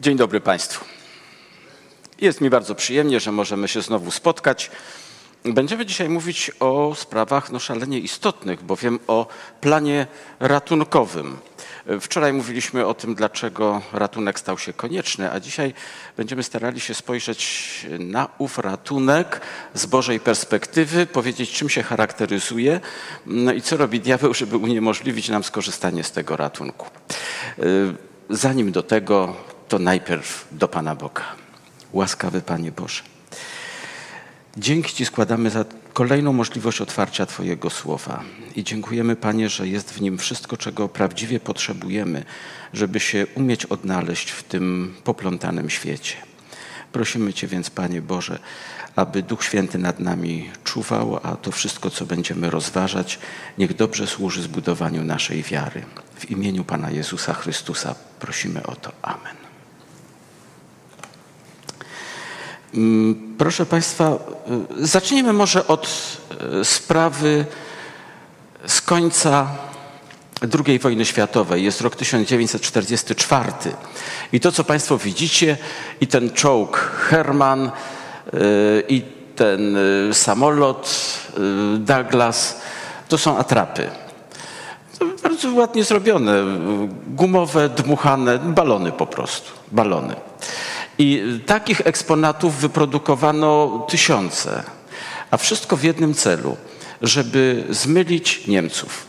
Dzień dobry Państwu. Jest mi bardzo przyjemnie, że możemy się znowu spotkać. Będziemy dzisiaj mówić o sprawach no, szalenie istotnych, bowiem o planie ratunkowym. Wczoraj mówiliśmy o tym, dlaczego ratunek stał się konieczny, a dzisiaj będziemy starali się spojrzeć na ów ratunek z Bożej perspektywy, powiedzieć, czym się charakteryzuje no i co robi diabeł, żeby uniemożliwić nam skorzystanie z tego ratunku. Zanim do tego, to najpierw do Pana Boga. Łaskawy Panie Boże. Dzięki Ci składamy za kolejną możliwość otwarcia Twojego słowa. I dziękujemy, Panie, że jest w nim wszystko, czego prawdziwie potrzebujemy, żeby się umieć odnaleźć w tym poplątanym świecie. Prosimy Cię więc, Panie Boże, aby Duch Święty nad nami czuwał, a to wszystko, co będziemy rozważać, niech dobrze służy zbudowaniu naszej wiary. W imieniu Pana Jezusa Chrystusa prosimy o to. Amen. Proszę Państwa, y, zacznijmy może od y, sprawy z końca II wojny światowej. Jest rok 1944. I to, co Państwo widzicie, i ten czołg Herman, y, i ten samolot Douglas, to są atrapy. To bardzo ładnie zrobione, gumowe, dmuchane, balony po prostu, balony. I takich eksponatów wyprodukowano tysiące, a wszystko w jednym celu, żeby zmylić Niemców.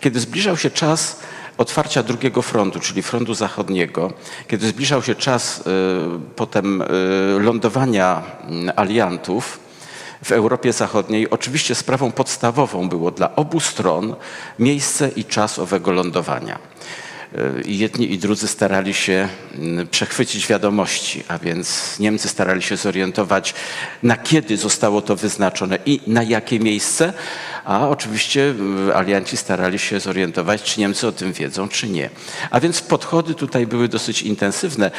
Kiedy zbliżał się czas otwarcia drugiego frontu, czyli frontu zachodniego, kiedy zbliżał się czas y, potem y, lądowania aliantów w Europie Zachodniej, oczywiście sprawą podstawową było dla obu stron miejsce i czas owego lądowania. I jedni i drudzy starali się mm, przechwycić wiadomości, a więc Niemcy starali się zorientować, na kiedy zostało to wyznaczone i na jakie miejsce, a oczywiście y, alianci starali się zorientować, czy Niemcy o tym wiedzą, czy nie. A więc podchody tutaj były dosyć intensywne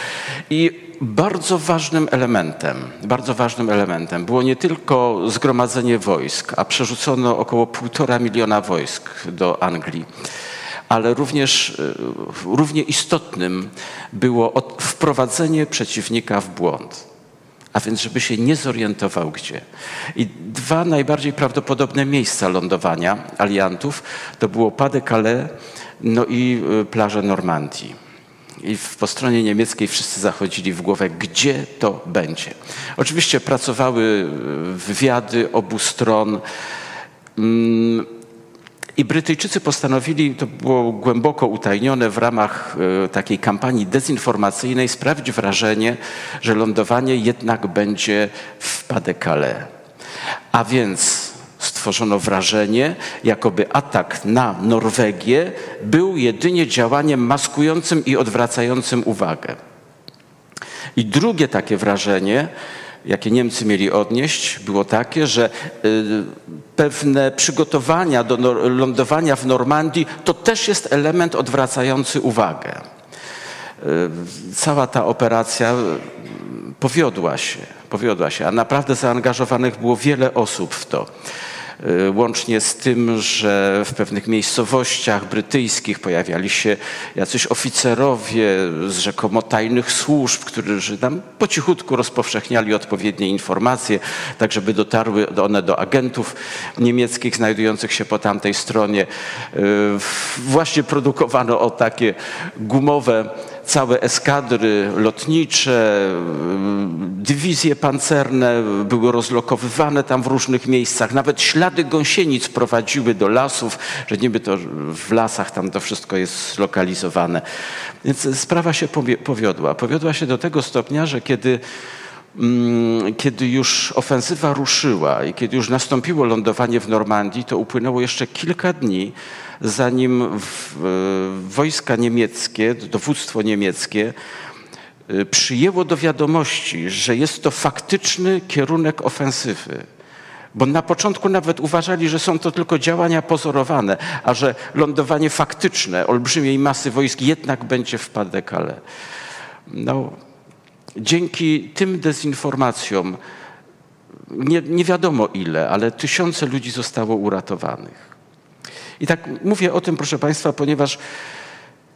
i bardzo ważnym elementem, bardzo ważnym elementem było nie tylko zgromadzenie wojsk, a przerzucono około półtora miliona wojsk do Anglii ale również e, równie istotnym było wprowadzenie przeciwnika w błąd. A więc, żeby się nie zorientował gdzie. I dwa najbardziej prawdopodobne miejsca lądowania aliantów to było Pas de Calais no i e, plaże Normandii. I po stronie niemieckiej wszyscy zachodzili w głowę, gdzie to będzie. Oczywiście pracowały e, wywiady obu stron. I Brytyjczycy postanowili, to było głęboko utajnione w ramach e, takiej kampanii dezinformacyjnej, sprawić wrażenie, że lądowanie jednak będzie w Pas-de-Calais. A więc stworzono wrażenie, jakoby atak na Norwegię był jedynie działaniem maskującym i odwracającym uwagę. I drugie takie wrażenie, jakie Niemcy mieli odnieść, było takie, że y, pewne przygotowania do lądowania w Normandii to też jest element odwracający uwagę. Y, cała ta operacja y, powiodła się, powiodła się, a naprawdę zaangażowanych było wiele osób w to. Y, łącznie z tym, że w pewnych miejscowościach brytyjskich pojawiali się jacyś oficerowie z rzekomo tajnych służb, którzy tam po cichutku rozpowszechniali odpowiednie informacje, tak żeby dotarły one do agentów niemieckich znajdujących się po tamtej stronie. Y, właśnie produkowano o takie gumowe całe eskadry lotnicze, dywizje pancerne były rozlokowywane tam w różnych miejscach. Nawet ślady gąsienic prowadziły do lasów, że niby to w lasach tam to wszystko jest zlokalizowane. Więc sprawa się powiodła. Powiodła się do tego stopnia, że kiedy mm, kiedy już ofensywa ruszyła i kiedy już nastąpiło lądowanie w Normandii, to upłynęło jeszcze kilka dni, zanim wojska niemieckie, dowództwo niemieckie y, przyjęło do wiadomości, że jest to faktyczny kierunek ofensywy. Bo na początku nawet uważali, że są to tylko działania pozorowane, a że lądowanie faktyczne olbrzymiej masy wojsk jednak będzie w Pas-de-Calais. No, dzięki tym dezinformacjom, nie, nie wiadomo ile, ale tysiące ludzi zostało uratowanych. I tak mówię o tym, proszę Państwa, ponieważ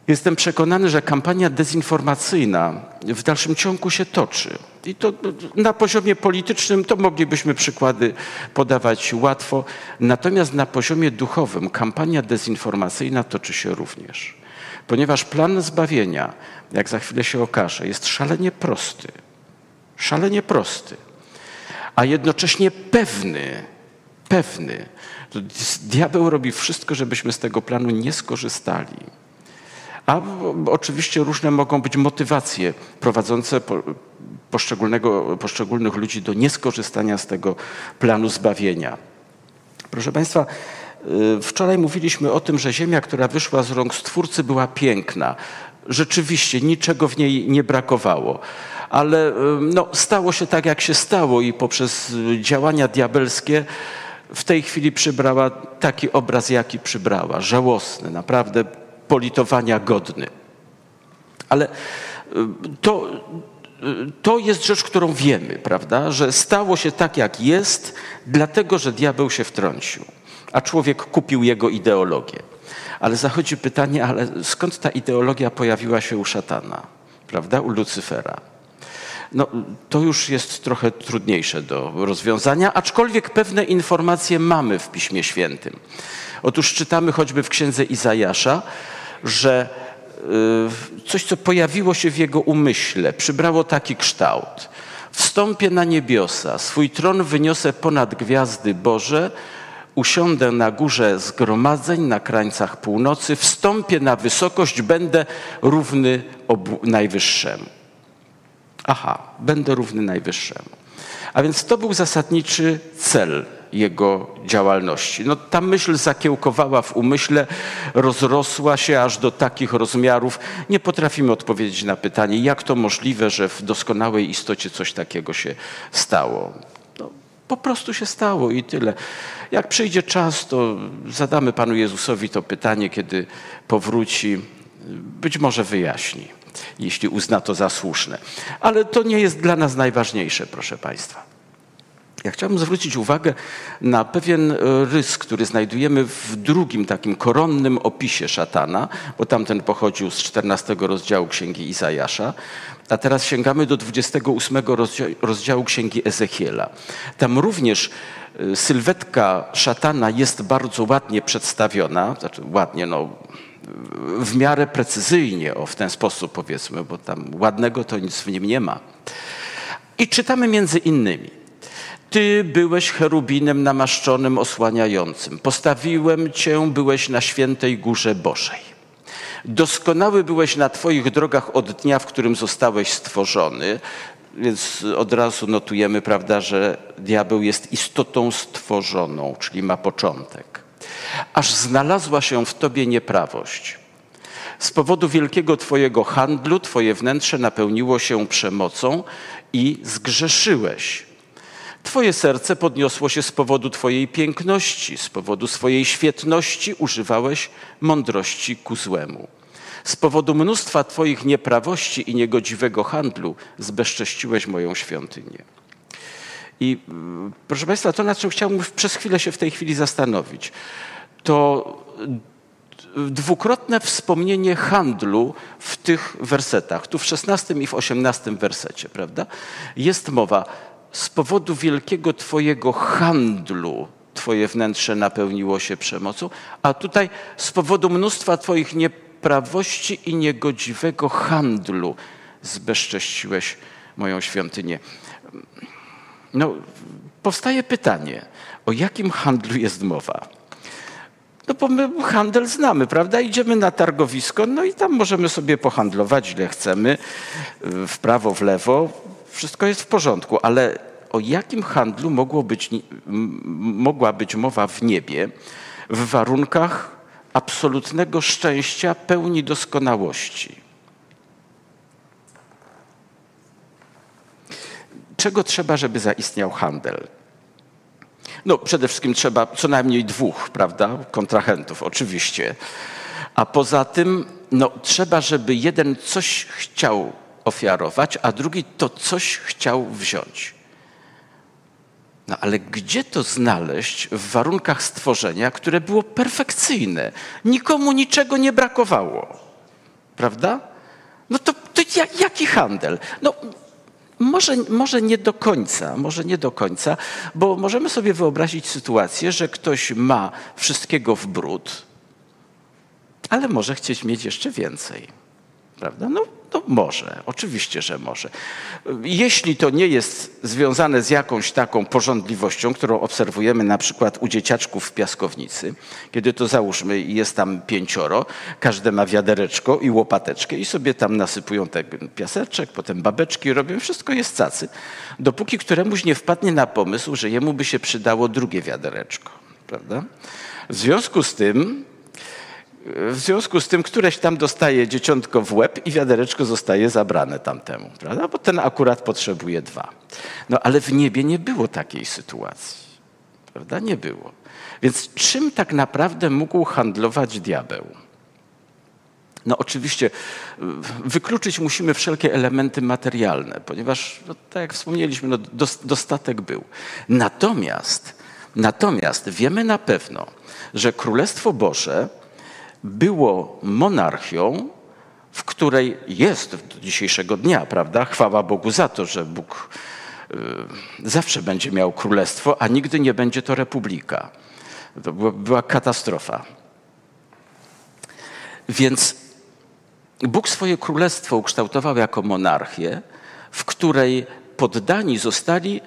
Jestem przekonany, że kampania dezinformacyjna w dalszym ciągu się toczy. I to na poziomie politycznym to moglibyśmy przykłady podawać łatwo, natomiast na poziomie duchowym kampania dezinformacyjna toczy się również. Ponieważ plan zbawienia, jak za chwilę się okaże, jest szalenie prosty. Szalenie prosty, a jednocześnie pewny. Pewny. Diabeł robi wszystko, żebyśmy z tego planu nie skorzystali. A oczywiście różne mogą być motywacje prowadzące poszczególnego, poszczególnych ludzi do nieskorzystania z tego planu zbawienia. Proszę Państwa, y, wczoraj mówiliśmy o tym, że ziemia, która wyszła z rąk Stwórcy, była piękna. Rzeczywiście niczego w niej nie brakowało. Ale y, no, stało się tak, jak się stało, i poprzez działania diabelskie w tej chwili przybrała taki obraz, jaki przybrała. Żałosny, naprawdę politowania godny. Ale y, to, y, to jest rzecz, którą wiemy, prawda? Że stało się tak, jak jest, dlatego że diabeł się wtrącił, a człowiek kupił jego ideologię. Ale zachodzi pytanie, ale skąd ta ideologia pojawiła się u szatana, prawda? U Lucyfera. No, to już jest trochę trudniejsze do rozwiązania, aczkolwiek pewne informacje mamy w Piśmie Świętym. Otóż czytamy choćby w księdze Izajasza, że y, coś, co pojawiło się w jego umyśle, przybrało taki kształt. Wstąpię na niebiosa, swój tron wyniosę ponad gwiazdy Boże, usiądę na górze zgromadzeń na krańcach północy, wstąpię na wysokość, będę równy Najwyższemu. Aha, będę równy Najwyższemu. A więc to był zasadniczy cel jego działalności. No, ta myśl zakiełkowała w umyśle, rozrosła się aż do takich rozmiarów. Nie potrafimy odpowiedzieć na pytanie, jak to możliwe, że w doskonałej istocie coś takiego się stało. No, po prostu się stało i tyle. Jak przyjdzie czas, to zadamy Panu Jezusowi to pytanie, kiedy powróci. Być może wyjaśni, jeśli uzna to za słuszne. Ale to nie jest dla nas najważniejsze, proszę Państwa. Ja chciałbym zwrócić uwagę na pewien rys, który znajdujemy w drugim takim koronnym opisie szatana, bo tamten pochodził z 14 rozdziału Księgi Izajasza, a teraz sięgamy do 28 rozdziału Księgi Ezechiela. Tam również e, sylwetka szatana jest bardzo ładnie przedstawiona, znaczy ładnie, no w miarę precyzyjnie, o w ten sposób powiedzmy, bo tam ładnego to nic w nim nie ma. I czytamy między innymi. Ty byłeś cherubinem namaszczonym, osłaniającym. Postawiłem Cię, byłeś na świętej górze Bożej. Doskonały byłeś na Twoich drogach od dnia, w którym zostałeś stworzony. Więc od razu notujemy, prawda, że diabeł jest istotą stworzoną, czyli ma początek. Aż znalazła się w Tobie nieprawość. Z powodu wielkiego Twojego handlu, Twoje wnętrze napełniło się przemocą i zgrzeszyłeś. Twoje serce podniosło się z powodu Twojej piękności, z powodu swojej świetności używałeś mądrości ku złemu. Z powodu mnóstwa Twoich nieprawości i niegodziwego handlu zbezcześciłeś moją świątynię. I proszę Państwa, to na czym chciałbym przez chwilę się w tej chwili zastanowić, to dwukrotne wspomnienie handlu w tych wersetach, tu w szesnastym i w osiemnastym wersecie, prawda? Jest mowa z powodu wielkiego Twojego handlu Twoje wnętrze napełniło się przemocą, a tutaj z powodu mnóstwa Twoich nieprawości i niegodziwego handlu zbezcześciłeś moją świątynię. No, powstaje pytanie, o jakim handlu jest mowa? No bo my handel znamy, prawda? Idziemy na targowisko, no i tam możemy sobie pohandlować, ile chcemy, w prawo, w lewo wszystko jest w porządku, ale o jakim handlu mogło być, mogła być mowa w niebie w warunkach absolutnego szczęścia, pełni doskonałości? Czego trzeba, żeby zaistniał handel? No, przede wszystkim trzeba co najmniej dwóch, prawda, kontrahentów, oczywiście. A poza tym, no, trzeba, żeby jeden coś chciał ofiarować, a drugi to coś chciał wziąć. No ale gdzie to znaleźć w warunkach stworzenia, które było perfekcyjne? Nikomu niczego nie brakowało. prawda? No to, to jak, jaki handel? No, może, może nie do końca, może nie do końca, bo możemy sobie wyobrazić sytuację, że ktoś ma wszystkiego w bród, ale może chcieć mieć jeszcze więcej. Prawda? No, no może, oczywiście, że może. Jeśli to nie jest związane z jakąś taką porządliwością, którą obserwujemy na przykład u dzieciaczków w piaskownicy, kiedy to załóżmy jest tam pięcioro, każde ma wiadereczko i łopateczkę i sobie tam nasypują ten piaseczek, potem babeczki robią, wszystko jest cacy, dopóki któremuś nie wpadnie na pomysł, że jemu by się przydało drugie wiadereczko. Prawda? W związku z tym w związku z tym któreś tam dostaje dzieciątko w łeb i wiadereczko zostaje zabrane tamtemu, prawda? bo ten akurat potrzebuje dwa. No ale w niebie nie było takiej sytuacji, prawda? Nie było. Więc czym tak naprawdę mógł handlować diabeł? No oczywiście wykluczyć musimy wszelkie elementy materialne, ponieważ, no, tak jak wspomnieliśmy, no, dostatek był. Natomiast, natomiast wiemy na pewno, że Królestwo Boże było monarchią, w której jest do dzisiejszego dnia, prawda? Chwała Bogu za to, że Bóg y, zawsze będzie miał królestwo, a nigdy nie będzie to republika. To była katastrofa. Więc Bóg swoje królestwo ukształtował jako monarchię, w której poddani zostali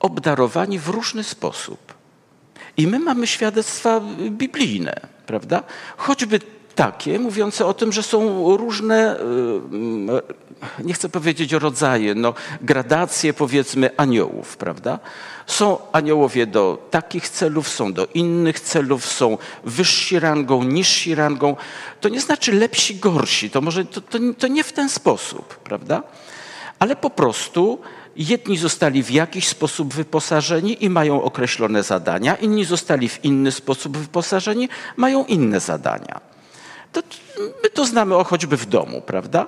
obdarowani w różny sposób. I my mamy świadectwa biblijne, prawda? Choćby takie mówiące o tym, że są różne, y, nie chcę powiedzieć rodzaje, no, gradacje powiedzmy aniołów, prawda? Są aniołowie do takich celów, są do innych celów, są wyżsi rangą, niżsi rangą. To nie znaczy lepsi, gorsi, to może to, to, to nie w ten sposób, prawda? Ale po prostu Jedni zostali w jakiś sposób wyposażeni i mają określone zadania, inni zostali w inny sposób wyposażeni, mają inne zadania. To, my to znamy o choćby w domu, prawda?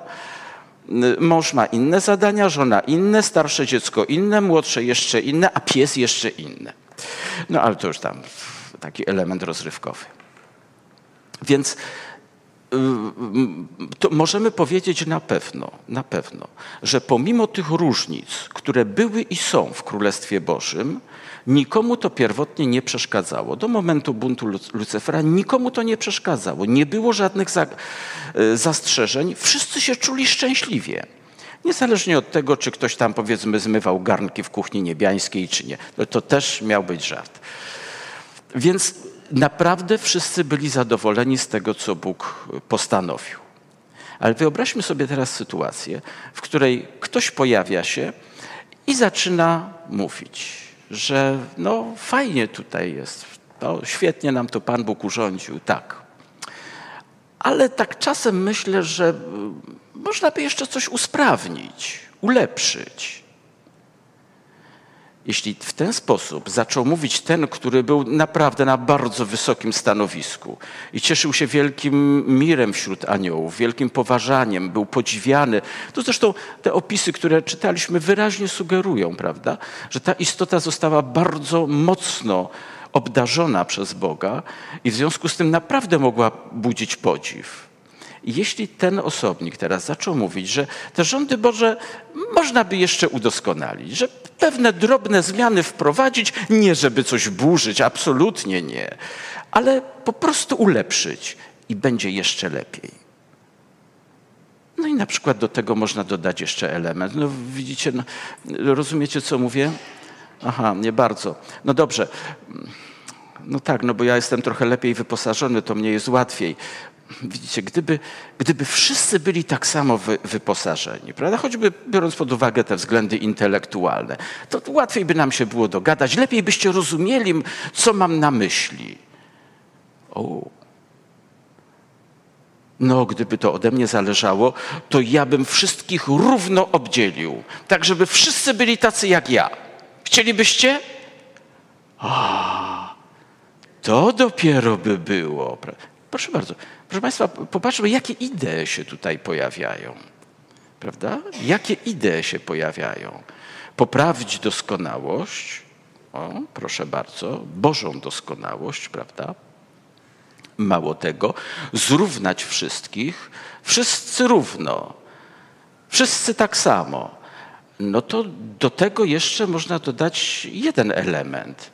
Mąż ma inne zadania, żona inne, starsze dziecko inne, młodsze jeszcze inne, a pies jeszcze inne. No ale to już tam taki element rozrywkowy. Więc to możemy powiedzieć na pewno, na pewno, że pomimo tych różnic, które były i są w Królestwie Bożym, nikomu to pierwotnie nie przeszkadzało. Do momentu buntu Lucyfera nikomu to nie przeszkadzało. Nie było żadnych e, zastrzeżeń. Wszyscy się czuli szczęśliwie. Niezależnie od tego, czy ktoś tam powiedzmy zmywał garnki w kuchni niebiańskiej, czy nie. To też miał być żart. Więc naprawdę wszyscy byli zadowoleni z tego, co Bóg postanowił. Ale wyobraźmy sobie teraz sytuację, w której ktoś pojawia się i zaczyna mówić, że no fajnie tutaj jest, no, świetnie nam to Pan Bóg urządził, tak. Ale tak czasem myślę, że można by jeszcze coś usprawnić, ulepszyć. Jeśli w ten sposób zaczął mówić ten, który był naprawdę na bardzo wysokim stanowisku i cieszył się wielkim mirem wśród aniołów, wielkim poważaniem, był podziwiany, to zresztą te opisy, które czytaliśmy, wyraźnie sugerują, prawda, że ta istota została bardzo mocno obdarzona przez Boga i w związku z tym naprawdę mogła budzić podziw. Jeśli ten osobnik teraz zaczął mówić, że te rządy Boże można by jeszcze udoskonalić, że pewne drobne zmiany wprowadzić, nie żeby coś burzyć, absolutnie nie, ale po prostu ulepszyć i będzie jeszcze lepiej. No i na przykład do tego można dodać jeszcze element. No widzicie, no, rozumiecie co mówię? Aha, nie bardzo. No dobrze. No tak, no bo ja jestem trochę lepiej wyposażony, to mnie jest łatwiej. Widzicie, gdyby, gdyby wszyscy byli tak samo wy, wyposażeni, prawda? choćby biorąc pod uwagę te względy intelektualne, to łatwiej by nam się było dogadać, lepiej byście rozumieli, co mam na myśli. O. No, gdyby to ode mnie zależało, to ja bym wszystkich równo obdzielił, tak żeby wszyscy byli tacy jak ja. Chcielibyście? A, to dopiero by było. Proszę bardzo. Proszę Państwa, popatrzmy, jakie idee się tutaj pojawiają. Prawda? Jakie idee się pojawiają? Poprawić doskonałość, o, proszę bardzo, Bożą doskonałość, prawda? Mało tego, zrównać wszystkich, wszyscy równo, wszyscy tak samo. No to do tego jeszcze można dodać jeden element,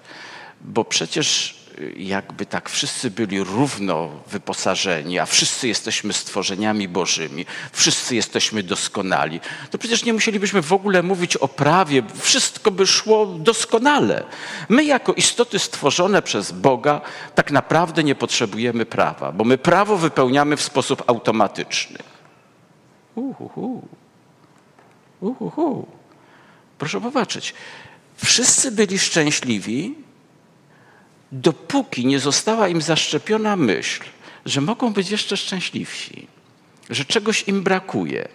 bo przecież jakby tak wszyscy byli równo wyposażeni, a wszyscy jesteśmy stworzeniami Bożymi, wszyscy jesteśmy doskonali, to przecież nie musielibyśmy w ogóle mówić o prawie, wszystko by szło doskonale. My, jako istoty stworzone przez Boga, tak naprawdę nie potrzebujemy prawa, bo my prawo wypełniamy w sposób automatyczny. Uhuhu. Uhuhu. Proszę popatrzeć. Wszyscy byli szczęśliwi, dopóki nie została im zaszczepiona myśl, że mogą być jeszcze szczęśliwsi, że czegoś im brakuje,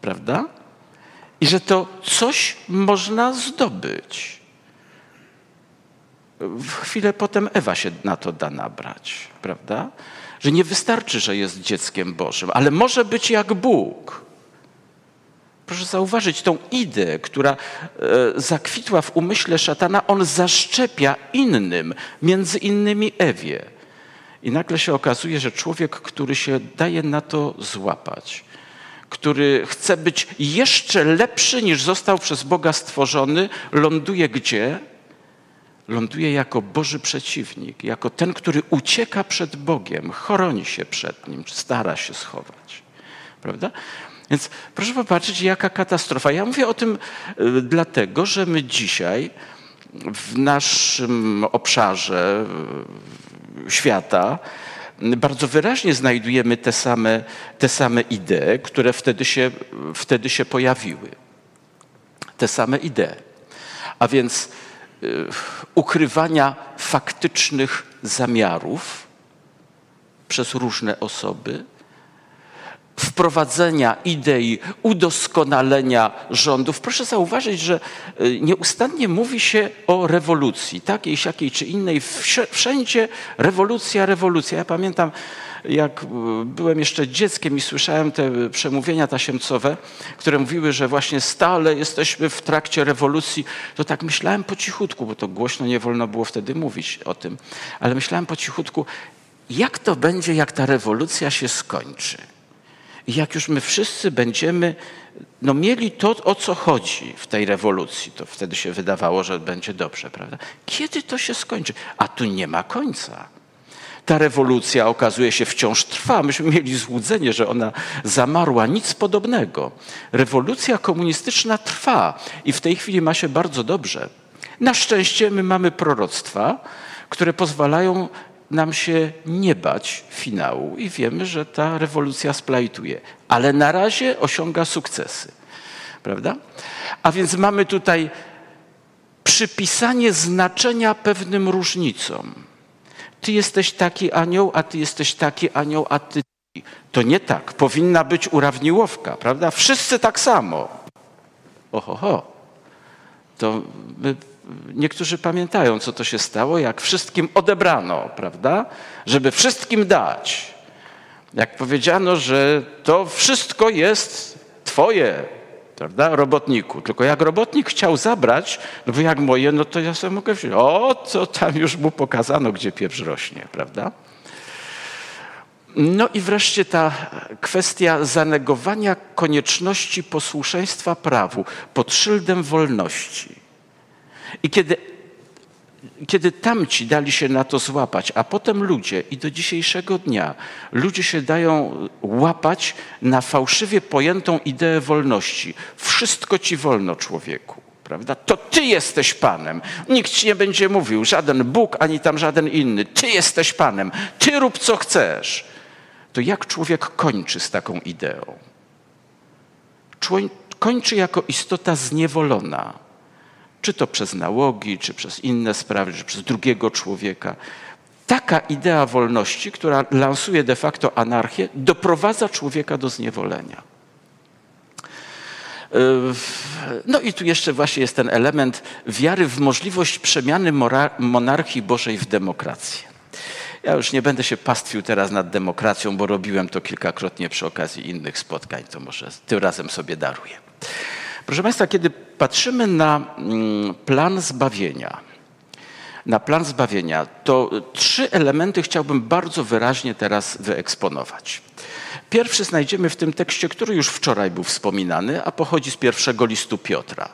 prawda? I że to coś można zdobyć. W chwilę potem Ewa się na to da nabrać, prawda? Że nie wystarczy, że jest dzieckiem Bożym, ale może być jak Bóg. Proszę zauważyć tą ideę, która e, zakwitła w umyśle szatana, on zaszczepia innym, między innymi Ewie. I nagle się okazuje, że człowiek, który się daje na to złapać, który chce być jeszcze lepszy niż został przez Boga stworzony, ląduje gdzie? Ląduje jako Boży przeciwnik, jako ten, który ucieka przed Bogiem, chroni się przed nim, stara się schować. Prawda? Więc proszę popatrzeć, jaka katastrofa. Ja mówię o tym y, dlatego, że my dzisiaj w naszym obszarze y, świata bardzo wyraźnie znajdujemy te same, te same idee, które wtedy się, wtedy się pojawiły. Te same idee. A więc y, ukrywania faktycznych zamiarów przez różne osoby, wprowadzenia idei udoskonalenia rządów. Proszę zauważyć, że y, nieustannie mówi się o rewolucji, takiej, siakiej czy innej. Wszędzie rewolucja, rewolucja. Ja pamiętam, jak y, byłem jeszcze dzieckiem i słyszałem te przemówienia tasiemcowe, które mówiły, że właśnie stale jesteśmy w trakcie rewolucji, to tak myślałem po cichutku, bo to głośno nie wolno było wtedy mówić o tym, ale myślałem po cichutku, jak to będzie, jak ta rewolucja się skończy. I jak już my wszyscy będziemy no, mieli to, o co chodzi w tej rewolucji, to wtedy się wydawało, że będzie dobrze, prawda? Kiedy to się skończy? A tu nie ma końca. Ta rewolucja okazuje się wciąż trwa. Myśmy mieli złudzenie, że ona zamarła. Nic podobnego. Rewolucja komunistyczna trwa i w tej chwili ma się bardzo dobrze. Na szczęście my mamy proroctwa, które pozwalają nam się nie bać finału i wiemy, że ta rewolucja splajtuje, ale na razie osiąga sukcesy. Prawda? A więc mamy tutaj przypisanie znaczenia pewnym różnicom. Ty jesteś taki anioł, a ty jesteś taki anioł, a ty. To nie tak. Powinna być urawniłowka, prawda? Wszyscy tak samo. Oho, to my niektórzy pamiętają, co to się stało, jak wszystkim odebrano, prawda? Żeby wszystkim dać. Jak powiedziano, że to wszystko jest Twoje, prawda, robotniku. Tylko jak robotnik chciał zabrać, no bo jak moje, no to ja sobie mogę wziąć. O, to tam już mu pokazano, gdzie pieprz rośnie, prawda? No i wreszcie ta kwestia zanegowania konieczności posłuszeństwa prawu pod szyldem wolności. I kiedy, kiedy tamci dali się na to złapać, a potem ludzie i do dzisiejszego dnia ludzie się dają łapać na fałszywie pojętą ideę wolności. Wszystko ci wolno, człowieku. Prawda? To ty jesteś Panem. Nikt ci nie będzie mówił, żaden Bóg, ani tam żaden inny. Ty jesteś Panem. Ty rób co chcesz. To jak człowiek kończy z taką ideą? Kończy jako istota zniewolona czy to przez nałogi, czy przez inne sprawy, czy przez drugiego człowieka. Taka idea wolności, która lansuje de facto anarchię, doprowadza człowieka do zniewolenia. No i tu jeszcze właśnie jest ten element wiary w możliwość przemiany monarchii Bożej w demokrację. Ja już nie będę się pastwił teraz nad demokracją, bo robiłem to kilkakrotnie przy okazji innych spotkań, to może tym razem sobie daruję. Proszę Państwa, kiedy patrzymy na mm, plan zbawienia, na plan zbawienia, to trzy elementy chciałbym bardzo wyraźnie teraz wyeksponować. Pierwszy znajdziemy w tym tekście, który już wczoraj był wspominany, a pochodzi z pierwszego listu Piotra.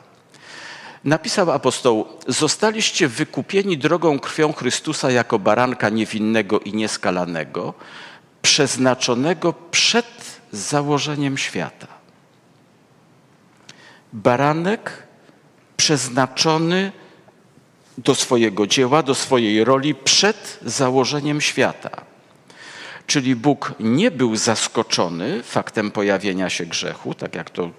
Napisał apostoł: Zostaliście wykupieni drogą krwią Chrystusa jako baranka niewinnego i nieskalanego, przeznaczonego przed założeniem świata. Baranek przeznaczony do swojego dzieła, do swojej roli przed założeniem świata. Czyli Bóg nie był zaskoczony faktem pojawienia się grzechu, tak jak to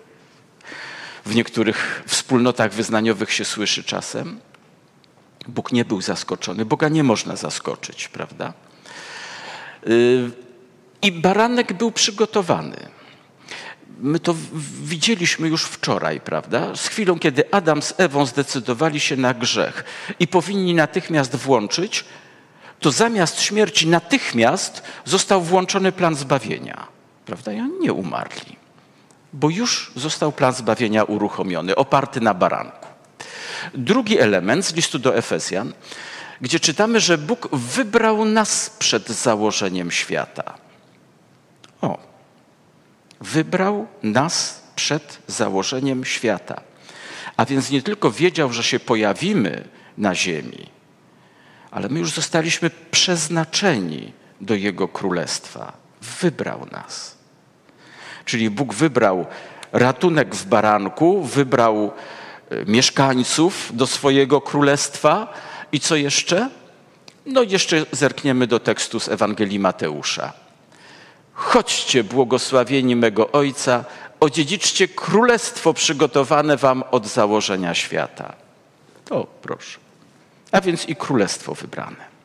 w niektórych wspólnotach wyznaniowych się słyszy czasem. Bóg nie był zaskoczony. Boga nie można zaskoczyć, prawda? Y, I baranek był przygotowany. My to widzieliśmy już wczoraj, prawda? Z chwilą, kiedy Adam z Ewą zdecydowali się na grzech i powinni natychmiast włączyć, to zamiast śmierci natychmiast został włączony plan zbawienia. Prawda? I oni nie umarli, bo już został plan zbawienia uruchomiony, oparty na baranku. Drugi element z listu do Efezjan, gdzie czytamy, że Bóg wybrał nas przed założeniem świata. O, wybrał nas przed założeniem świata. A więc nie tylko wiedział, że się pojawimy na ziemi, ale my już zostaliśmy przeznaczeni do Jego królestwa. Wybrał nas. Czyli Bóg wybrał ratunek w baranku, wybrał e, mieszkańców do swojego królestwa i co jeszcze? No jeszcze zerkniemy do tekstu z Ewangelii Mateusza. Chodźcie, błogosławieni mego Ojca, odziedziczcie królestwo przygotowane wam od założenia świata. To proszę a więc i królestwo wybrane.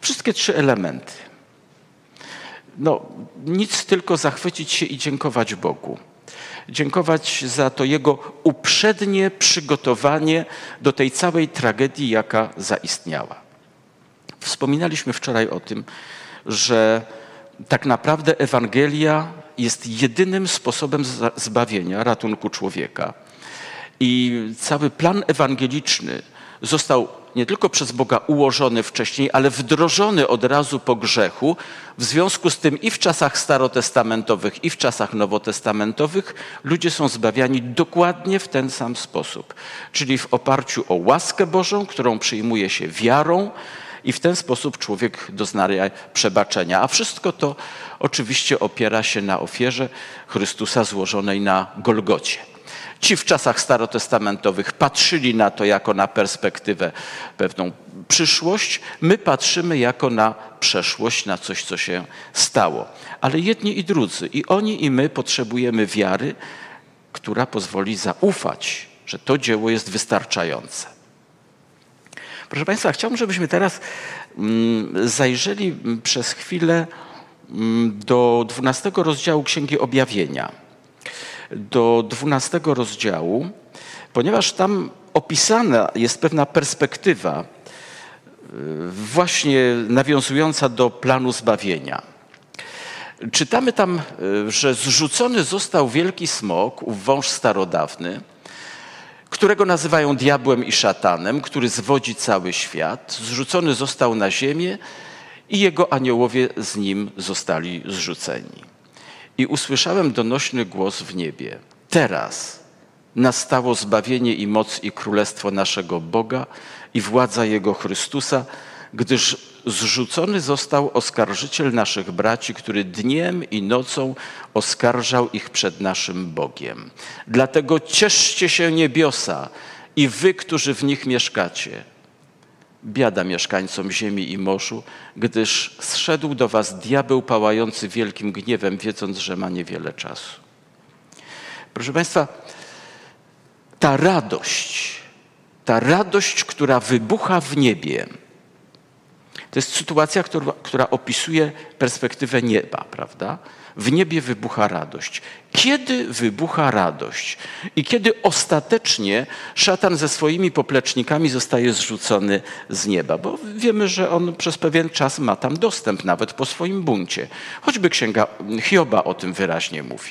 Wszystkie trzy elementy. No, nic tylko zachwycić się i dziękować Bogu. Dziękować za to Jego uprzednie przygotowanie do tej całej tragedii, jaka zaistniała. Wspominaliśmy wczoraj o tym, że tak naprawdę Ewangelia jest jedynym sposobem zbawienia, ratunku człowieka. I cały plan ewangeliczny został nie tylko przez Boga ułożony wcześniej, ale wdrożony od razu po grzechu. W związku z tym i w czasach starotestamentowych, i w czasach nowotestamentowych ludzie są zbawiani dokładnie w ten sam sposób. Czyli w oparciu o łaskę Bożą, którą przyjmuje się wiarą, i w ten sposób człowiek doznaje przebaczenia. A wszystko to oczywiście opiera się na ofierze Chrystusa złożonej na Golgocie. Ci w czasach starotestamentowych patrzyli na to jako na perspektywę, pewną przyszłość. My patrzymy jako na przeszłość, na coś, co się stało. Ale jedni i drudzy, i oni, i my potrzebujemy wiary, która pozwoli zaufać, że to dzieło jest wystarczające. Proszę Państwa, chciałbym, żebyśmy teraz mm, zajrzeli przez chwilę mm, do 12 rozdziału Księgi Objawienia do 12 rozdziału, ponieważ tam opisana jest pewna perspektywa, e, właśnie nawiązująca do planu zbawienia. Czytamy tam, e, że zrzucony został wielki smok, wąż starodawny, którego nazywają diabłem i szatanem, który zwodzi cały świat. Zrzucony został na ziemię i jego aniołowie z nim zostali zrzuceni. I usłyszałem donośny głos w niebie. Teraz nastało zbawienie i moc i królestwo naszego Boga i władza Jego Chrystusa, gdyż zrzucony został oskarżyciel naszych braci, który dniem i nocą oskarżał ich przed naszym Bogiem. Dlatego cieszcie się niebiosa i wy, którzy w nich mieszkacie. Biada mieszkańcom ziemi i morzu, gdyż zszedł do was diabeł pałający wielkim gniewem, wiedząc, że ma niewiele czasu. Proszę Państwa, ta radość, ta radość, która wybucha w niebie, to jest sytuacja, która, która opisuje perspektywę nieba, prawda? W niebie wybucha radość. Kiedy wybucha radość? I kiedy ostatecznie szatan ze swoimi poplecznikami zostaje zrzucony z nieba? Bo wiemy, że on przez pewien czas ma tam dostęp, nawet po swoim buncie. Choćby księga Hioba o tym wyraźnie mówi.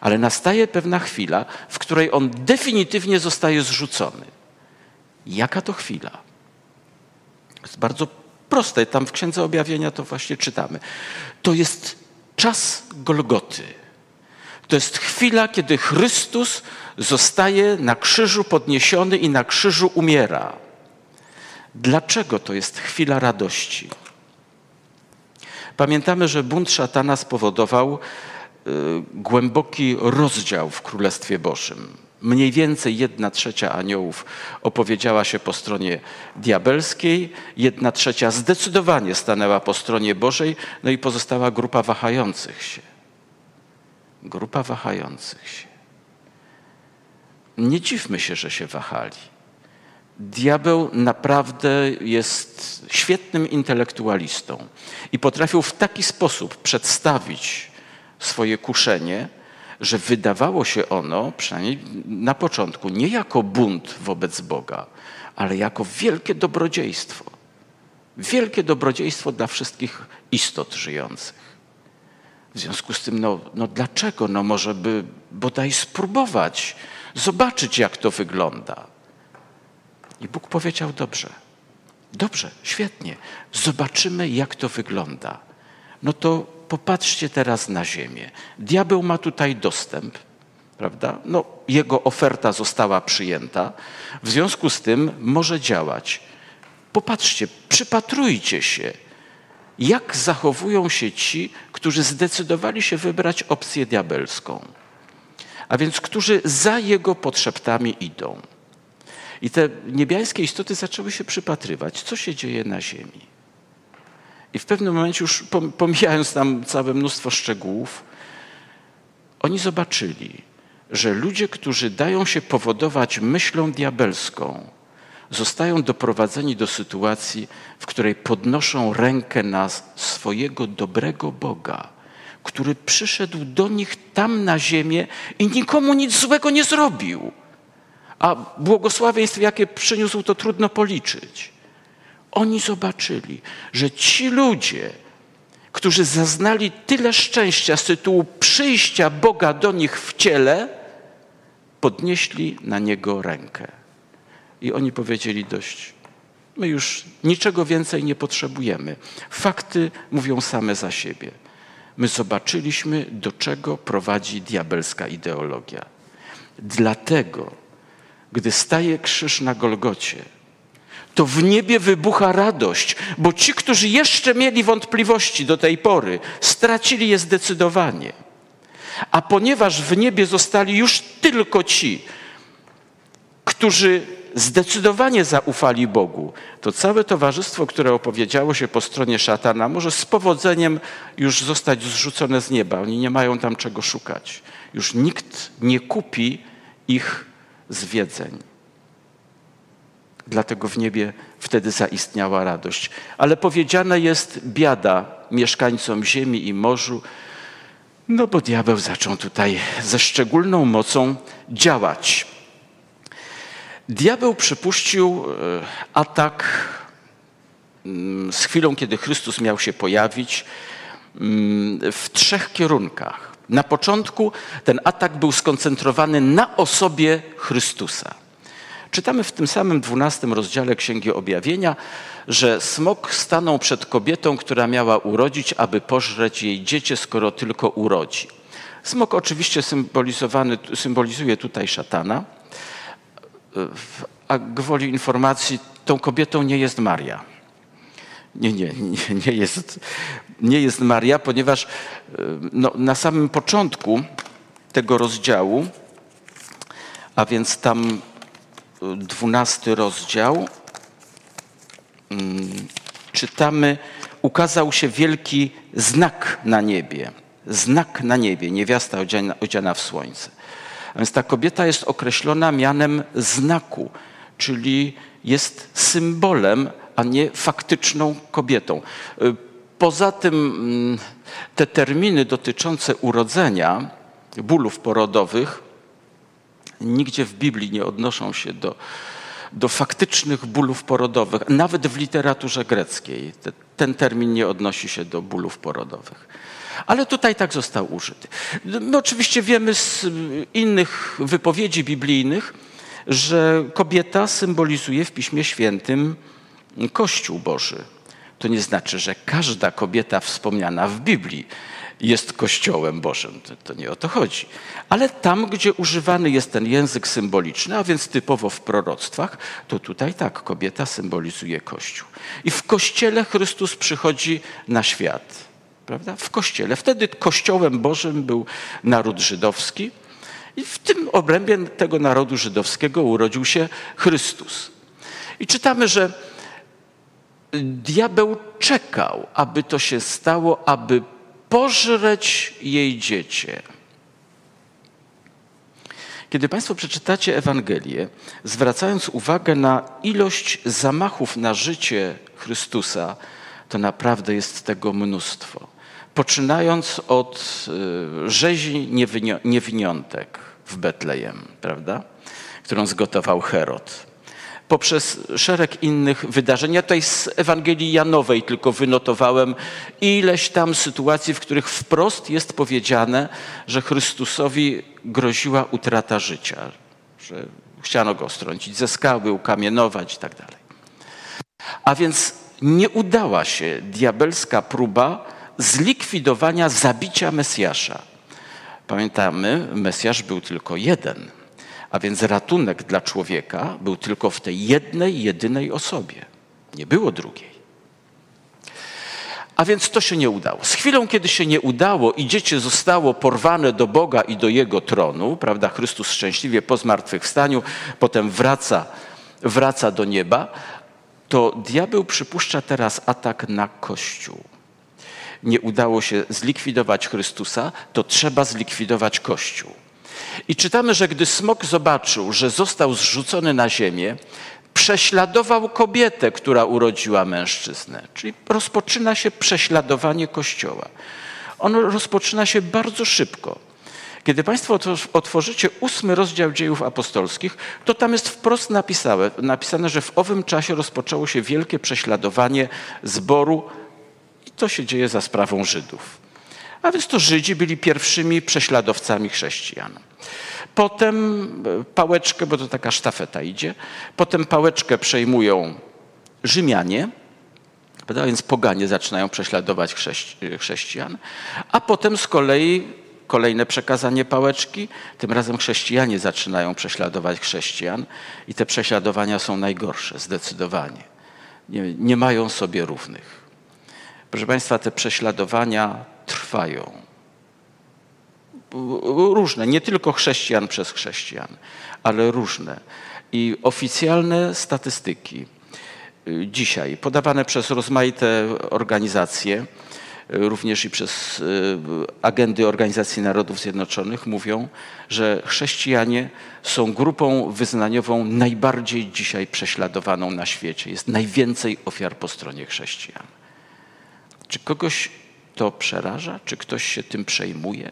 Ale nastaje pewna chwila, w której on definitywnie zostaje zrzucony. Jaka to chwila? jest bardzo proste. Tam w Księdze Objawienia to właśnie czytamy. To jest czas Golgoty. To jest chwila, kiedy Chrystus zostaje na krzyżu podniesiony i na krzyżu umiera. Dlaczego to jest chwila radości? Pamiętamy, że bunt szatana spowodował y, głęboki rozdział w Królestwie Bożym. Mniej więcej jedna trzecia aniołów opowiedziała się po stronie diabelskiej, jedna trzecia zdecydowanie stanęła po stronie Bożej, no i pozostała grupa wahających się. Grupa wahających się. Nie dziwmy się, że się wahali. Diabeł naprawdę jest świetnym intelektualistą i potrafił w taki sposób przedstawić swoje kuszenie, że wydawało się ono, przynajmniej na początku, nie jako bunt wobec Boga, ale jako wielkie dobrodziejstwo. Wielkie dobrodziejstwo dla wszystkich istot żyjących. W związku z tym, no, no dlaczego? No może by bodaj spróbować, zobaczyć jak to wygląda. I Bóg powiedział: Dobrze, dobrze, świetnie, zobaczymy, jak to wygląda. No to popatrzcie teraz na ziemię. Diabeł ma tutaj dostęp, prawda? No, jego oferta została przyjęta, w związku z tym może działać. Popatrzcie, przypatrujcie się, jak zachowują się ci, którzy zdecydowali się wybrać opcję diabelską, a więc którzy za jego podszeptami idą. I te niebiańskie istoty zaczęły się przypatrywać, co się dzieje na ziemi. I w pewnym momencie, już pomijając tam całe mnóstwo szczegółów, oni zobaczyli, że ludzie, którzy dają się powodować myślą diabelską, zostają doprowadzeni do sytuacji, w której podnoszą rękę na swojego dobrego Boga, który przyszedł do nich tam na ziemię i nikomu nic złego nie zrobił. A błogosławieństw, jakie przyniósł, to trudno policzyć. Oni zobaczyli, że ci ludzie, którzy zaznali tyle szczęścia z tytułu przyjścia Boga do nich w ciele, podnieśli na niego rękę. I oni powiedzieli dość. My już niczego więcej nie potrzebujemy. Fakty mówią same za siebie. My zobaczyliśmy, do czego prowadzi diabelska ideologia. Dlatego, gdy staje krzyż na Golgocie, to w niebie wybucha radość, bo ci, którzy jeszcze mieli wątpliwości do tej pory, stracili je zdecydowanie. A ponieważ w niebie zostali już tylko ci, którzy zdecydowanie zaufali Bogu, to całe towarzystwo, które opowiedziało się po stronie szatana, może z powodzeniem już zostać zrzucone z nieba. Oni nie mają tam czego szukać. Już nikt nie kupi ich zwiedzeń. Dlatego w niebie wtedy zaistniała radość. Ale powiedziana jest biada mieszkańcom ziemi i morzu, no bo diabeł zaczął tutaj ze szczególną mocą działać. Diabeł przypuścił e, atak mm, z chwilą, kiedy Chrystus miał się pojawić, mm, w trzech kierunkach. Na początku ten atak był skoncentrowany na osobie Chrystusa. Czytamy w tym samym dwunastym rozdziale Księgi Objawienia, że smok stanął przed kobietą, która miała urodzić, aby pożreć jej dziecię, skoro tylko urodzi. Smok oczywiście symbolizowany, symbolizuje tutaj szatana, a gwoli informacji tą kobietą nie jest Maria. Nie, nie, nie, nie, jest, nie jest Maria, ponieważ no, na samym początku tego rozdziału, a więc tam dwunasty rozdział, mm, czytamy, ukazał się wielki znak na niebie. Znak na niebie, niewiasta odziana, odziana w słońce. A więc ta kobieta jest określona mianem znaku, czyli jest symbolem, a nie faktyczną kobietą. Poza tym mm, te terminy dotyczące urodzenia, bólów porodowych, nigdzie w Biblii nie odnoszą się do, do faktycznych bólów porodowych, nawet w literaturze greckiej. ten termin nie odnosi się do bólów porodowych. Ale tutaj tak został użyty. My oczywiście wiemy z innych wypowiedzi biblijnych, że kobieta symbolizuje w Piśmie Świętym Kościół Boży, to nie znaczy, że każda kobieta wspomniana w Biblii jest Kościołem Bożym. To, nie o to chodzi. Ale tam, gdzie używany jest ten język symboliczny, a więc typowo w proroctwach, to tutaj tak, kobieta symbolizuje Kościół. I w Kościele Chrystus przychodzi na świat. Prawda? W Kościele. Wtedy Kościołem Bożym był naród żydowski i w tym obrębie tego narodu żydowskiego urodził się Chrystus. I czytamy, że diabeł czekał, aby to się stało, aby pożreć jej dziecię. Kiedy Państwo przeczytacie Ewangelię, zwracając uwagę na ilość zamachów na życie Chrystusa, to naprawdę jest tego mnóstwo. Poczynając od y, rzezi niewiniątek w Betlejem, prawda? którą zgotował Herod poprzez szereg innych wydarzeń. Ja tutaj z Ewangelii Janowej tylko wynotowałem ileś tam sytuacji, w których wprost jest powiedziane, że Chrystusowi groziła utrata życia, że chciano go strącić ze skały, ukamienować i tak. A więc nie udała się diabelska próba zlikwidowania zabicia Mesjasza. Pamiętamy, Mesjasz był tylko jeden – a więc ratunek dla człowieka był tylko w tej jednej, jedynej osobie. Nie było drugiej. A więc to się nie udało. Z chwilą, kiedy się nie udało i dziecię zostało porwane do Boga i do Jego tronu, prawda, Chrystus szczęśliwie po zmartwychwstaniu, potem wraca, wraca do nieba, to diabeł przypuszcza teraz atak na Kościół. Nie udało się zlikwidować Chrystusa, to trzeba zlikwidować Kościół. I czytamy, że gdy smok zobaczył, że został zrzucony na ziemię, prześladował kobietę, która urodziła mężczyznę. Czyli rozpoczyna się prześladowanie Kościoła. Ono rozpoczyna się bardzo szybko. Kiedy Państwo otworzycie ósmy rozdział dziejów apostolskich, to tam jest wprost napisane, napisane, że w owym czasie rozpoczęło się wielkie prześladowanie zboru i to się dzieje za sprawą Żydów. A więc to Żydzi byli pierwszymi prześladowcami chrześcijan. Potem e, pałeczkę, bo to taka sztafeta idzie, potem pałeczkę przejmują Rzymianie, prawda? więc poganie zaczynają prześladować chrześcijan, a potem z kolei kolejne przekazanie pałeczki, tym razem chrześcijanie zaczynają prześladować chrześcijan i te prześladowania są najgorsze, zdecydowanie. Nie, nie mają sobie równych. Proszę Państwa, te prześladowania trwają różne, nie tylko chrześcijan przez chrześcijan, ale różne. I oficjalne statystyki y, dzisiaj, podawane przez rozmaite organizacje, y, również i przez y, agendy Organizacji Narodów Zjednoczonych, mówią, że chrześcijanie są grupą wyznaniową najbardziej dzisiaj prześladowaną na świecie. Jest najwięcej ofiar po stronie chrześcijan. Czy kogoś to przeraża? Czy ktoś się tym przejmuje?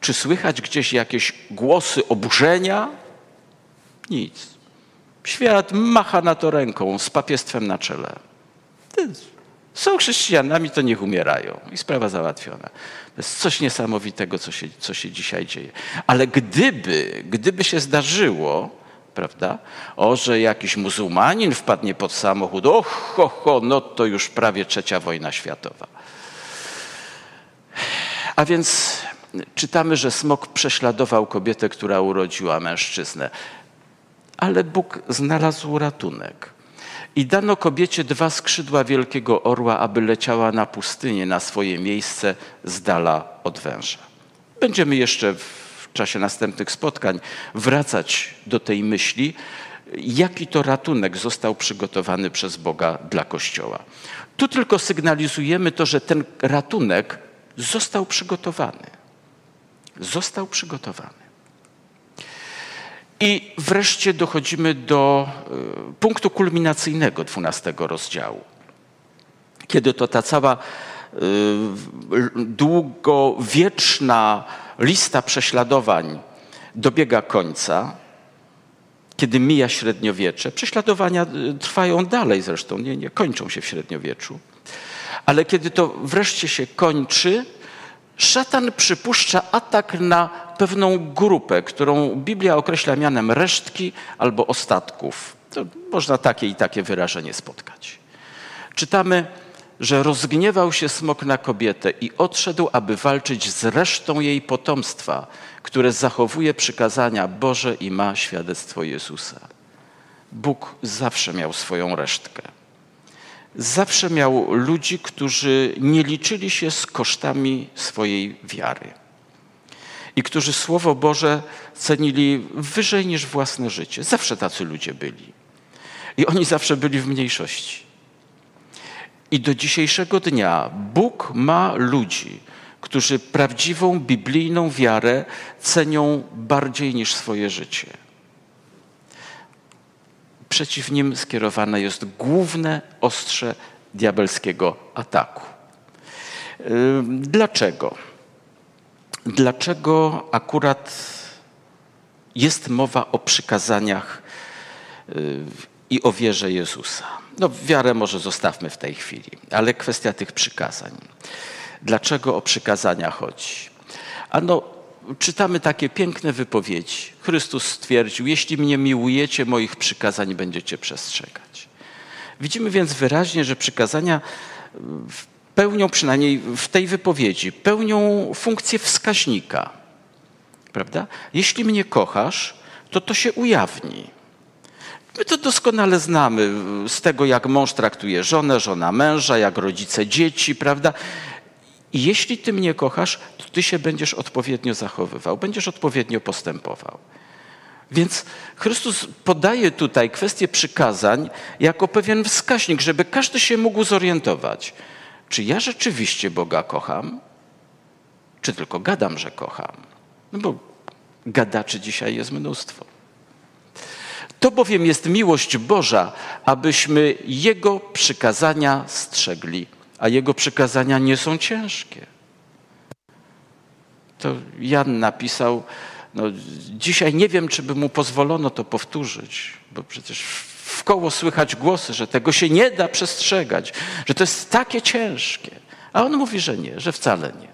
Czy słychać gdzieś jakieś głosy oburzenia? Nic. Świat macha na to ręką z papiestwem na czele. Są chrześcijanami, to niech umierają. I sprawa załatwiona. To jest coś niesamowitego, co się, co się dzisiaj dzieje. Ale gdyby, gdyby się zdarzyło, prawda, o, że jakiś muzułmanin wpadnie pod samochód, och, ho, ho, no to już prawie trzecia wojna światowa. A więc czytamy, że smok prześladował kobietę, która urodziła mężczyznę. Ale Bóg znalazł ratunek. I dano kobiecie dwa skrzydła wielkiego orła, aby leciała na pustynię, na swoje miejsce z dala od węża. Będziemy jeszcze w czasie następnych spotkań wracać do tej myśli, jaki to ratunek został przygotowany przez Boga dla Kościoła. Tu tylko sygnalizujemy to, że ten ratunek został przygotowany został przygotowany. I wreszcie dochodzimy do e, punktu kulminacyjnego 12 rozdziału. Kiedy to ta cała e, długowieczna lista prześladowań dobiega końca, kiedy mija średniowiecze, prześladowania e, trwają dalej zresztą, nie, nie kończą się w średniowieczu, ale kiedy to wreszcie się kończy, szatan przypuszcza atak na pewną grupę, którą Biblia określa mianem resztki albo ostatków. To można takie i takie wyrażenie spotkać. czytamy, że rozgniewał się smok na kobietę i odszedł, aby walczyć z resztą jej potomstwa, które zachowuje przykazania Boże i ma świadectwo Jezusa. Bóg zawsze miał swoją resztkę. Zawsze miał ludzi, którzy nie liczyli się z kosztami swojej wiary i którzy Słowo Boże cenili wyżej niż własne życie. Zawsze tacy ludzie byli. I oni zawsze byli w mniejszości. I do dzisiejszego dnia Bóg ma ludzi, którzy prawdziwą biblijną wiarę cenią bardziej niż swoje życie. Przeciw nim skierowane jest główne ostrze diabelskiego ataku. Dlaczego? Dlaczego akurat jest mowa o przykazaniach i o wierze Jezusa? No, wiarę może zostawmy w tej chwili, ale kwestia tych przykazań. Dlaczego o przykazania chodzi? Ano, czytamy takie piękne wypowiedzi. Chrystus stwierdził: Jeśli mnie miłujecie, moich przykazań będziecie przestrzegać. Widzimy więc wyraźnie, że przykazania pełnią, przynajmniej w tej wypowiedzi, pełnią funkcję wskaźnika. Prawda? Jeśli mnie kochasz, to to się ujawni. My to doskonale znamy z tego, jak mąż traktuje żonę, żona męża, jak rodzice dzieci, prawda? I jeśli ty mnie kochasz, to ty się będziesz odpowiednio zachowywał, będziesz odpowiednio postępował. Więc Chrystus podaje tutaj kwestię przykazań jako pewien wskaźnik, żeby każdy się mógł zorientować, czy ja rzeczywiście Boga kocham, czy tylko gadam, że kocham. No bo gadaczy dzisiaj jest mnóstwo. To bowiem jest miłość Boża, abyśmy Jego przykazania strzegli, a Jego przykazania nie są ciężkie. To Jan napisał, no, dzisiaj nie wiem, czy by mu pozwolono to powtórzyć, bo przecież w koło słychać głosy, że tego się nie da przestrzegać, że to jest takie ciężkie. A on mówi, że nie, że wcale nie.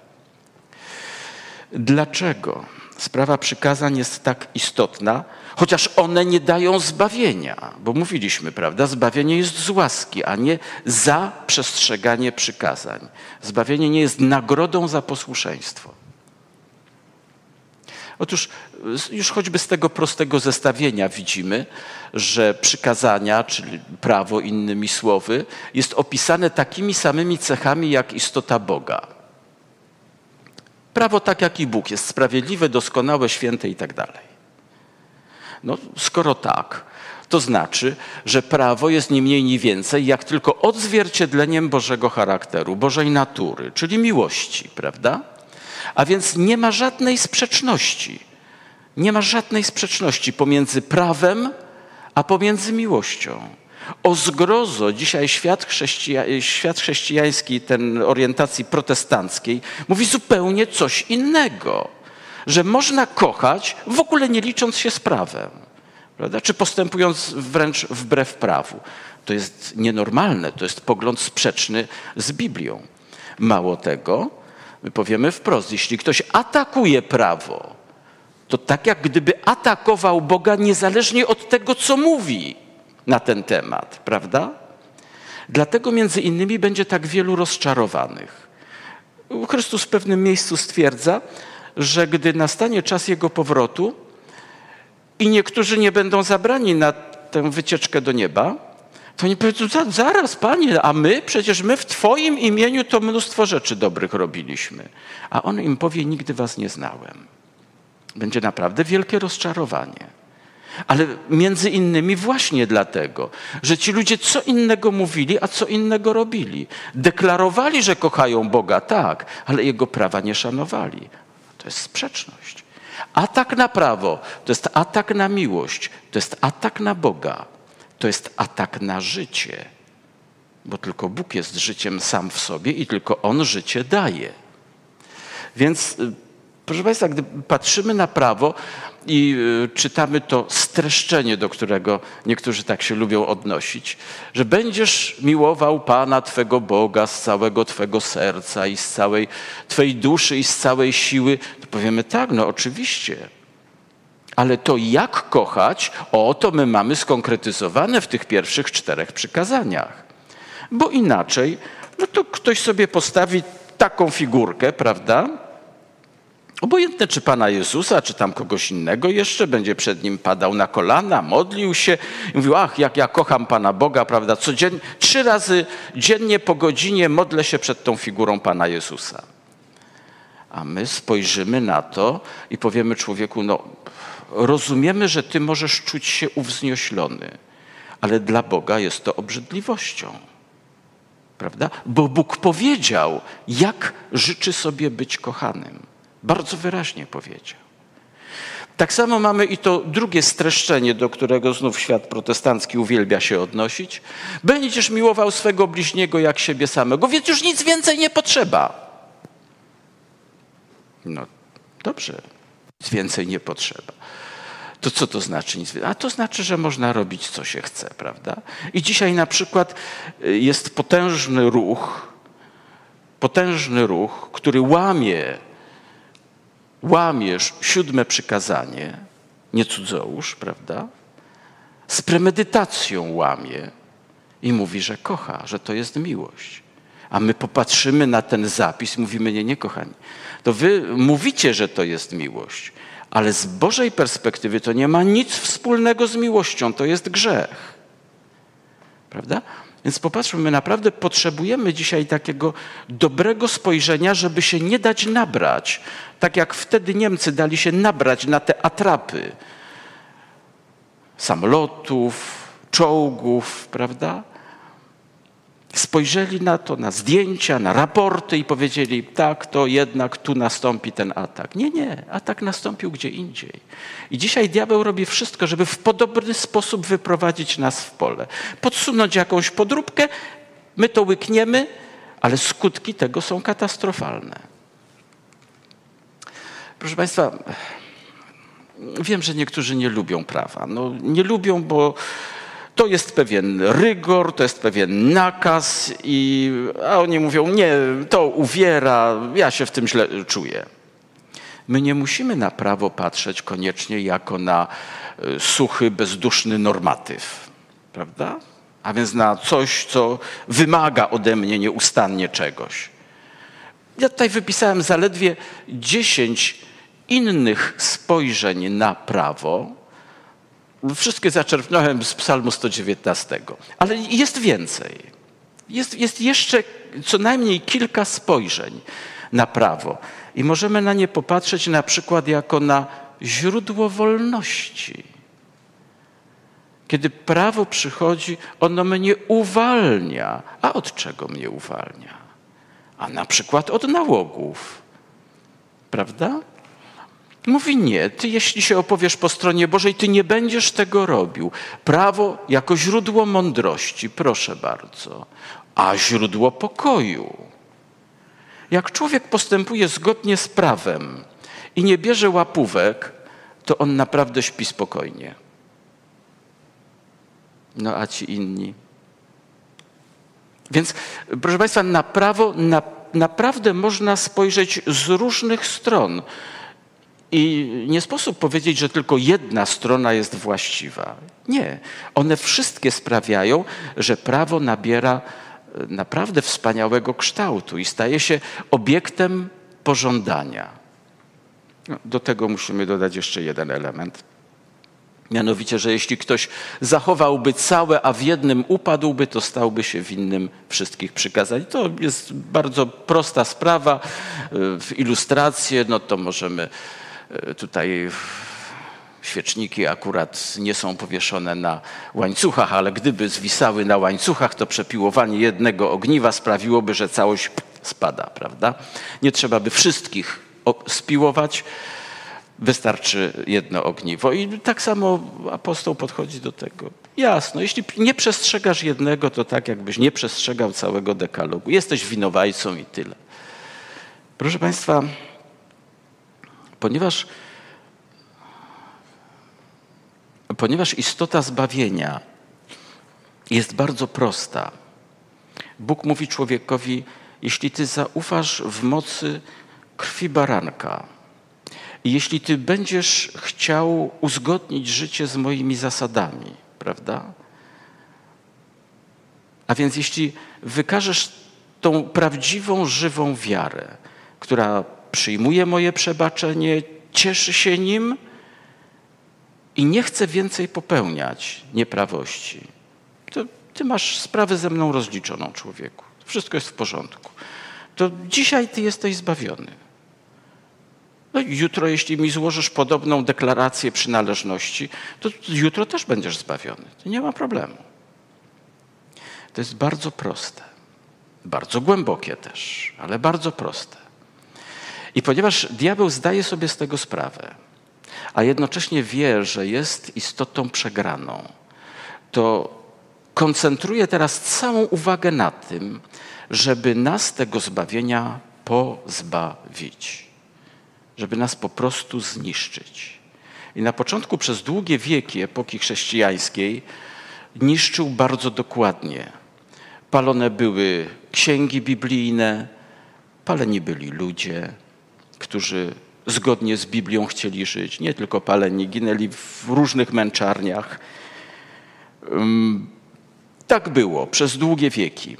Dlaczego sprawa przykazań jest tak istotna, chociaż one nie dają zbawienia? Bo mówiliśmy, prawda, zbawienie jest z łaski, a nie za przestrzeganie przykazań. Zbawienie nie jest nagrodą za posłuszeństwo. Otóż już choćby z tego prostego zestawienia widzimy, że przykazania, czyli prawo innymi słowy, jest opisane takimi samymi cechami jak istota Boga. Prawo tak jak i Bóg jest sprawiedliwe, doskonałe, święte i tak. No, skoro tak, to znaczy, że prawo jest ni mniej, ni więcej jak tylko odzwierciedleniem Bożego charakteru, Bożej natury, czyli miłości, prawda? A więc nie ma żadnej sprzeczności. Nie ma żadnej sprzeczności pomiędzy prawem a pomiędzy miłością. O zgrozo dzisiaj świat, chrześcija, świat chrześcijański, ten orientacji protestanckiej, mówi zupełnie coś innego. Że można kochać w ogóle nie licząc się z prawem. Prawda? Czy postępując wręcz wbrew prawu. To jest nienormalne, to jest pogląd sprzeczny z Biblią. Mało tego, My powiemy wprost, jeśli ktoś atakuje prawo, to tak jak gdyby atakował Boga niezależnie od tego, co mówi na ten temat, prawda? Dlatego między innymi będzie tak wielu rozczarowanych. Chrystus w pewnym miejscu stwierdza, że gdy nastanie czas Jego powrotu i niektórzy nie będą zabrani na tę wycieczkę do nieba, to oni powiedzą, zaraz Panie, a my, przecież my w Twoim imieniu to mnóstwo rzeczy dobrych robiliśmy. A on im powie, nigdy Was nie znałem. Będzie naprawdę wielkie rozczarowanie. Ale między innymi właśnie dlatego, że ci ludzie co innego mówili, a co innego robili. Deklarowali, że kochają Boga, tak, ale Jego prawa nie szanowali. To jest sprzeczność. Atak na prawo to jest atak na miłość, to jest atak na Boga to jest atak na życie, bo tylko Bóg jest życiem sam w sobie i tylko On życie daje. Więc, y, proszę Państwa, gdy patrzymy na prawo i y, czytamy to streszczenie, do którego niektórzy tak się lubią odnosić, że będziesz miłował Pana Twego Boga z całego Twego serca i z całej Twojej duszy i z całej siły, to powiemy tak, no oczywiście. Ale to jak kochać, o to my mamy skonkretyzowane w tych pierwszych czterech przykazaniach. Bo inaczej, no to ktoś sobie postawi taką figurkę, prawda? Obojętne czy Pana Jezusa, czy tam kogoś innego, jeszcze będzie przed nim padał na kolana, modlił się i mówił, ach, jak ja kocham Pana Boga, prawda? Codziennie, trzy razy dziennie po godzinie modlę się przed tą figurą Pana Jezusa. A my spojrzymy na to i powiemy człowieku, no rozumiemy, że ty możesz czuć się uwznioślony, ale dla Boga jest to obrzydliwością. Prawda? Bo Bóg powiedział, jak życzy sobie być kochanym. Bardzo wyraźnie powiedział. Tak samo mamy i to drugie streszczenie, do którego znów świat protestancki uwielbia się odnosić. Będziesz miłował swego bliźniego jak siebie samego, więc już nic więcej nie potrzeba. No dobrze, nic więcej nie potrzeba. To co to znaczy? A to znaczy, że można robić co się chce, prawda? I dzisiaj na przykład y, jest potężny ruch, potężny ruch, który łamie łamiesz siódme przykazanie, nie cudzołóż, prawda? Z premedytacją łamie i mówi, że kocha, że to jest miłość. A my popatrzymy na ten zapis mówimy, nie, nie, kochani, to wy mówicie, że to jest miłość, ale z Bożej perspektywy to nie ma nic wspólnego z miłością, to jest grzech. Prawda? Więc popatrzmy, my naprawdę potrzebujemy dzisiaj takiego dobrego spojrzenia, żeby się nie dać nabrać. Tak jak wtedy Niemcy dali się nabrać na te atrapy samolotów, czołgów, prawda? Spojrzeli na to, na zdjęcia, na raporty i powiedzieli, tak, to jednak tu nastąpi ten atak. Nie, nie, atak nastąpił gdzie indziej. I dzisiaj diabeł robi wszystko, żeby w podobny sposób wyprowadzić nas w pole. Podsunąć jakąś podróbkę, my to łykniemy, ale skutki tego są katastrofalne. Proszę Państwa, wiem, że niektórzy nie lubią prawa. No, nie lubią, bo to jest pewien rygor, to jest pewien nakaz, i, a oni mówią, nie, to uwiera, ja się w tym źle czuję. My nie musimy na prawo patrzeć koniecznie jako na e, suchy, bezduszny normatyw, prawda? A więc na coś, co wymaga ode mnie nieustannie czegoś. Ja tutaj wypisałem zaledwie dziesięć innych spojrzeń na prawo, Wszystkie zaczerpnąłem z Psalmu 119, ale jest więcej. Jest, jest jeszcze co najmniej kilka spojrzeń na prawo i możemy na nie popatrzeć na przykład jako na źródło wolności. Kiedy prawo przychodzi, ono mnie uwalnia. A od czego mnie uwalnia? A na przykład od nałogów. Prawda? Mówi nie, ty jeśli się opowiesz po stronie Bożej, ty nie będziesz tego robił. Prawo jako źródło mądrości, proszę bardzo, a źródło pokoju. Jak człowiek postępuje zgodnie z prawem i nie bierze łapówek, to on naprawdę śpi spokojnie. No a ci inni. Więc, proszę Państwa, na prawo na, naprawdę można spojrzeć z różnych stron. I nie sposób powiedzieć, że tylko jedna strona jest właściwa. Nie. One wszystkie sprawiają, że prawo nabiera e, naprawdę wspaniałego kształtu i staje się obiektem pożądania. No, do tego musimy dodać jeszcze jeden element. Mianowicie, że jeśli ktoś zachowałby całe, a w jednym upadłby, to stałby się winnym wszystkich przykazań. To jest bardzo prosta sprawa. E, w ilustrację, no to możemy tutaj świeczniki akurat nie są powieszone na łańcuchach, ale gdyby zwisały na łańcuchach, to przepiłowanie jednego ogniwa sprawiłoby, że całość spada, prawda? Nie trzeba by wszystkich spiłować, wystarczy jedno ogniwo. I tak samo apostoł podchodzi do tego. Jasno, jeśli nie przestrzegasz jednego, to tak jakbyś nie przestrzegał całego dekalogu. Jesteś winowajcą i tyle. Proszę Państwa, ponieważ, ponieważ istota zbawienia jest bardzo prosta. Bóg mówi człowiekowi, jeśli ty zaufasz w mocy krwi baranka, jeśli ty będziesz chciał uzgodnić życie z moimi zasadami, prawda? A więc jeśli wykażesz tą prawdziwą, żywą wiarę, która przyjmuje moje przebaczenie, cieszy się nim i nie chce więcej popełniać nieprawości, to ty masz sprawę ze mną rozliczoną, człowieku. Wszystko jest w porządku. To dzisiaj ty jesteś zbawiony. No jutro, jeśli mi złożysz podobną deklarację przynależności, to jutro też będziesz zbawiony. To nie ma problemu. To jest bardzo proste. Bardzo głębokie też, ale bardzo proste. I ponieważ diabeł zdaje sobie z tego sprawę, a jednocześnie wie, że jest istotą przegraną, to koncentruje teraz całą uwagę na tym, żeby nas tego zbawienia pozbawić, żeby nas po prostu zniszczyć. I na początku przez długie wieki epoki chrześcijańskiej niszczył bardzo dokładnie. Palone były księgi biblijne, paleni byli ludzie, którzy zgodnie z Biblią chcieli żyć. Nie tylko paleni, ginęli w różnych męczarniach. Tak było przez długie wieki.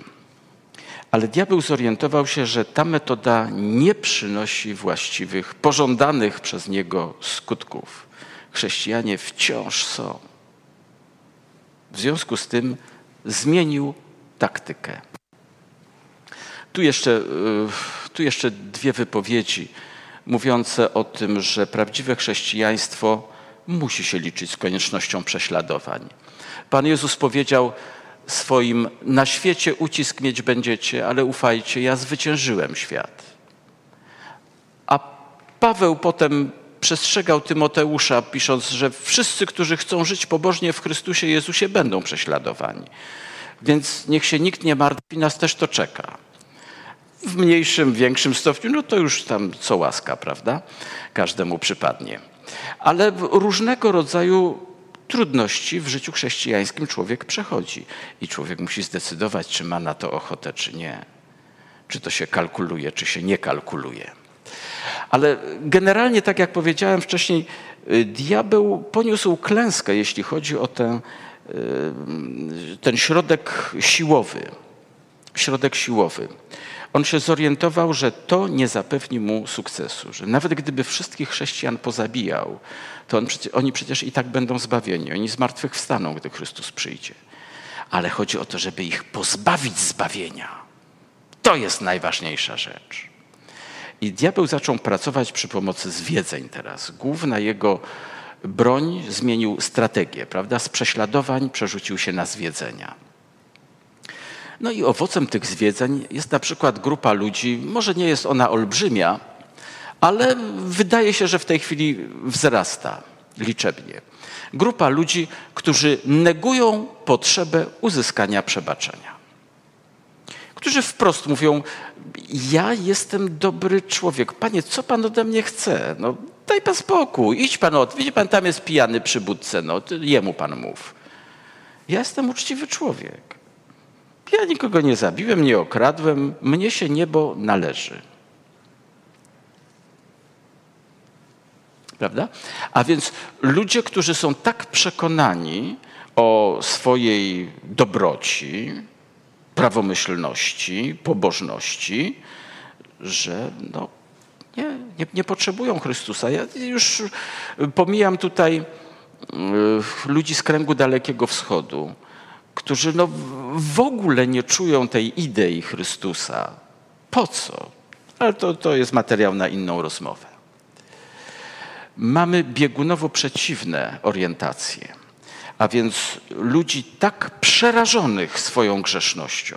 Ale diabeł zorientował się, że ta metoda nie przynosi właściwych, pożądanych przez niego skutków. Chrześcijanie wciąż są. W związku z tym zmienił taktykę. Tu jeszcze, y, tu jeszcze dwie wypowiedzi mówiące o tym, że prawdziwe chrześcijaństwo musi się liczyć z koniecznością prześladowań. Pan Jezus powiedział swoim: Na świecie ucisk mieć będziecie, ale ufajcie, ja zwyciężyłem świat. A Paweł potem przestrzegał Tymoteusza, pisząc, że wszyscy, którzy chcą żyć pobożnie w Chrystusie Jezusie, będą prześladowani. Więc niech się nikt nie martwi, nas też to czeka. W mniejszym, większym stopniu, no to już tam co łaska, prawda? Każdemu przypadnie. Ale różnego rodzaju trudności w życiu chrześcijańskim człowiek przechodzi i człowiek musi zdecydować, czy ma na to ochotę, czy nie. Czy to się kalkuluje, czy się nie kalkuluje. Ale generalnie, tak jak powiedziałem wcześniej, y, diabeł poniósł klęskę, jeśli chodzi o ten, y, ten środek siłowy. Środek siłowy. On się zorientował, że to nie zapewni mu sukcesu, że nawet gdyby wszystkich chrześcijan pozabijał, to on, oni przecież i tak będą zbawieni. Oni zmartwychwstaną, gdy Chrystus przyjdzie. Ale chodzi o to, żeby ich pozbawić zbawienia. To jest najważniejsza rzecz. I diabeł zaczął pracować przy pomocy zwiedzeń teraz. Główna jego broń zmienił strategię, prawda? Z prześladowań przerzucił się na zwiedzenia. No i owocem tych zwiedzeń jest na przykład grupa ludzi, może nie jest ona olbrzymia, ale wydaje się, że w tej chwili wzrasta liczebnie. Grupa ludzi, którzy negują potrzebę uzyskania przebaczenia. Którzy wprost mówią: Ja jestem dobry człowiek. Panie, co pan ode mnie chce? No, daj pan spokój, idź pan od. Widzi pan, tam jest pijany przy budce, no, jemu pan mów. Ja jestem uczciwy człowiek. Ja nikogo nie zabiłem, nie okradłem, mnie się niebo należy. Prawda? A więc ludzie, którzy są tak przekonani o swojej dobroci, prawomyślności, pobożności, że no, nie, nie, nie potrzebują Chrystusa. Ja już pomijam tutaj y, ludzi z kręgu Dalekiego Wschodu, którzy no w ogóle nie czują tej idei Chrystusa. Po co? Ale to, to jest materiał na inną rozmowę. Mamy biegunowo przeciwne orientacje, a więc ludzi tak przerażonych swoją grzesznością,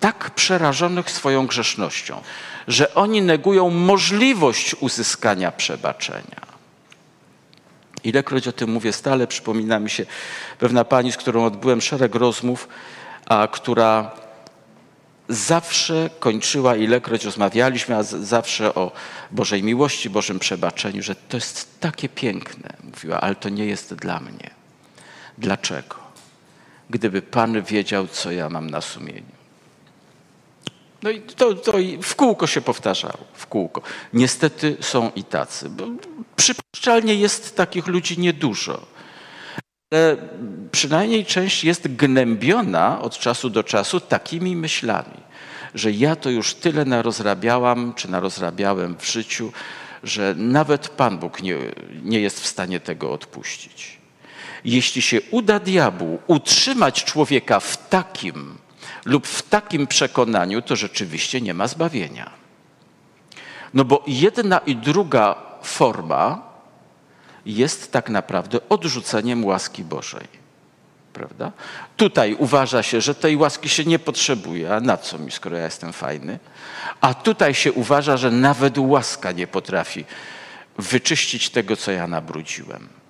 tak przerażonych swoją grzesznością, że oni negują możliwość uzyskania przebaczenia. Ilekroć o tym mówię stale, przypomina mi się pewna pani, z którą odbyłem szereg rozmów, a która zawsze kończyła, ilekroć rozmawialiśmy, a zawsze o Bożej miłości, Bożym przebaczeniu, że to jest takie piękne. Mówiła, ale to nie jest dla mnie. Dlaczego? Gdyby Pan wiedział, co ja mam na sumieniu. No i to, to w kółko się powtarzało, w kółko. Niestety są i tacy. Przypuszczalnie jest takich ludzi niedużo. ale przynajmniej część jest gnębiona od czasu do czasu takimi myślami, że ja to już tyle narozrabiałam, czy narozrabiałem w życiu, że nawet Pan Bóg nie, nie jest w stanie tego odpuścić. Jeśli się uda diabłu utrzymać człowieka w takim lub w takim przekonaniu, to rzeczywiście nie ma zbawienia. No bo jedna i druga forma jest tak naprawdę odrzuceniem łaski Bożej. Prawda? Tutaj uważa się, że tej łaski się nie potrzebuje. A na co mi, skoro ja jestem fajny? A tutaj się uważa, że nawet łaska nie potrafi wyczyścić tego, co ja nabrudziłem.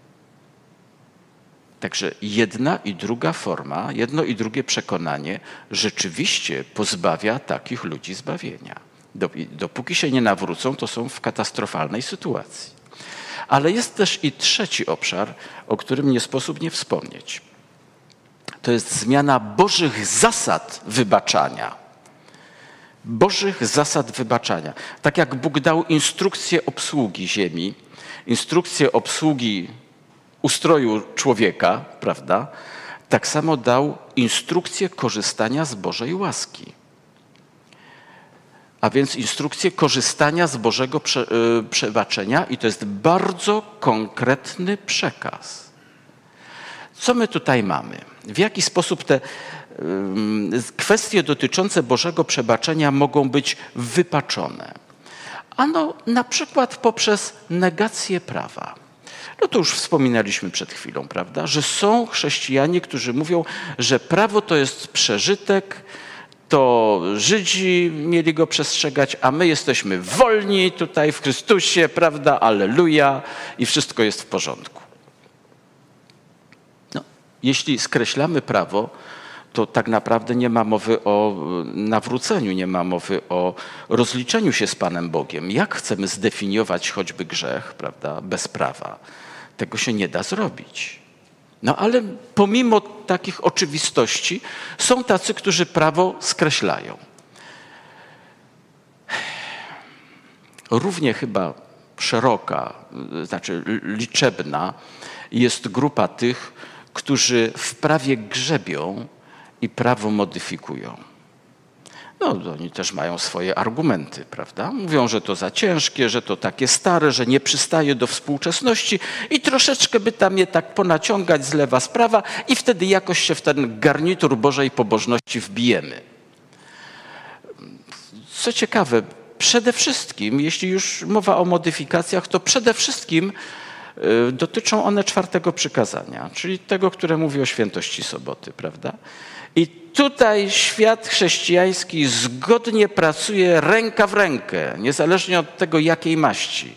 Także jedna i druga forma, jedno i drugie przekonanie rzeczywiście pozbawia takich ludzi zbawienia. Dopóki się nie nawrócą, to są w katastrofalnej sytuacji. Ale jest też i trzeci obszar, o którym nie sposób nie wspomnieć. To jest zmiana Bożych zasad wybaczania. Bożych zasad wybaczania. Tak jak Bóg dał instrukcję obsługi ziemi, instrukcję obsługi ustroju człowieka, prawda? Tak samo dał instrukcję korzystania z Bożej łaski a więc instrukcję korzystania z Bożego y, przebaczenia i to jest bardzo konkretny przekaz. Co my tutaj mamy? W jaki sposób te kwestie dotyczące Bożego przebaczenia mogą być wypaczone? Ano na przykład poprzez negację prawa. No to już wspominaliśmy przed chwilą, prawda, że są chrześcijanie, którzy mówią, że prawo to jest przeżytek, to Żydzi mieli go przestrzegać, a my jesteśmy wolni tutaj w Chrystusie, prawda? Aleluja i wszystko jest w porządku. No, jeśli skreślamy prawo, to tak naprawdę nie ma mowy o nawróceniu, nie ma mowy o rozliczeniu się z Panem Bogiem. Jak chcemy zdefiniować choćby grzech, prawda, bez prawa? Tego się nie da zrobić. No ale pomimo takich oczywistości są tacy, którzy prawo skreślają. Równie chyba szeroka, znaczy liczebna jest grupa tych, którzy w prawie grzebią i prawo modyfikują. No, oni też mają swoje argumenty, prawda? Mówią, że to za ciężkie, że to takie stare, że nie przystaje do współczesności i troszeczkę by tam je tak ponaciągać z lewa, z prawa i wtedy jakoś się w ten garnitur Bożej pobożności wbijemy. Co ciekawe, przede wszystkim, jeśli już mowa o modyfikacjach, to przede wszystkim y, dotyczą one czwartego przykazania, czyli tego, które mówi o świętości soboty, prawda? I tutaj świat chrześcijański zgodnie pracuje ręka w rękę, niezależnie od tego, jakiej maści,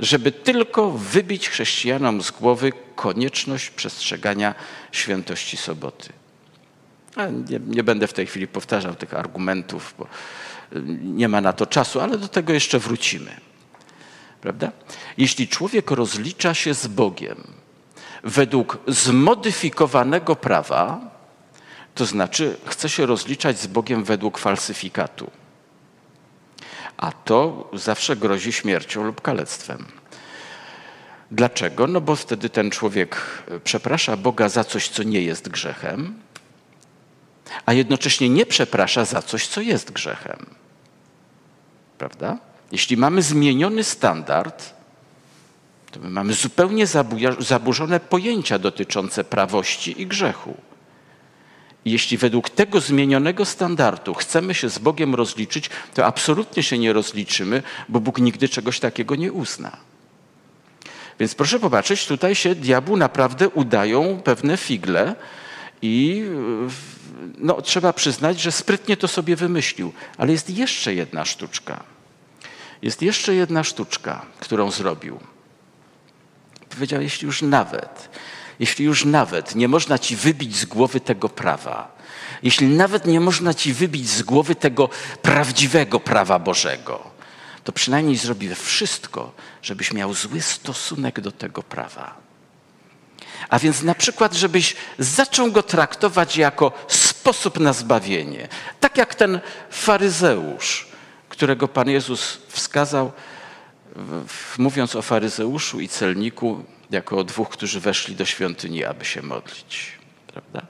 żeby tylko wybić chrześcijanom z głowy konieczność przestrzegania świętości soboty. Nie, nie, będę w tej chwili powtarzał tych argumentów, bo nie ma na to czasu, ale do tego jeszcze wrócimy. Prawda? Jeśli człowiek rozlicza się z Bogiem według zmodyfikowanego prawa, to znaczy chce się rozliczać z Bogiem według falsyfikatu. A to zawsze grozi śmiercią lub kalectwem. Dlaczego? No bo wtedy ten człowiek przeprasza Boga za coś, co nie jest grzechem, a jednocześnie nie przeprasza za coś, co jest grzechem. Prawda? Jeśli mamy zmieniony standard, to my mamy zupełnie zaburzone pojęcia dotyczące prawości i grzechu. Jeśli według tego zmienionego standardu chcemy się z Bogiem rozliczyć, to absolutnie się nie rozliczymy, bo Bóg nigdy czegoś takiego nie uzna. Więc proszę popatrzeć, tutaj się diabłu naprawdę udają pewne figle i no, trzeba przyznać, że sprytnie to sobie wymyślił. Ale jest jeszcze jedna sztuczka. Jest jeszcze jedna sztuczka, którą zrobił. Powiedział, jeśli już nawet jeśli już nawet nie można ci wybić z głowy tego prawa, jeśli nawet nie można ci wybić z głowy tego prawdziwego prawa Bożego, to przynajmniej zrobi wszystko, żebyś miał zły stosunek do tego prawa. A więc na przykład, żebyś zaczął go traktować jako sposób na zbawienie. Tak jak ten faryzeusz, którego Pan Jezus wskazał, mówiąc o faryzeuszu i celniku, jako dwóch, którzy weszli do świątyni, aby się modlić. Prawda?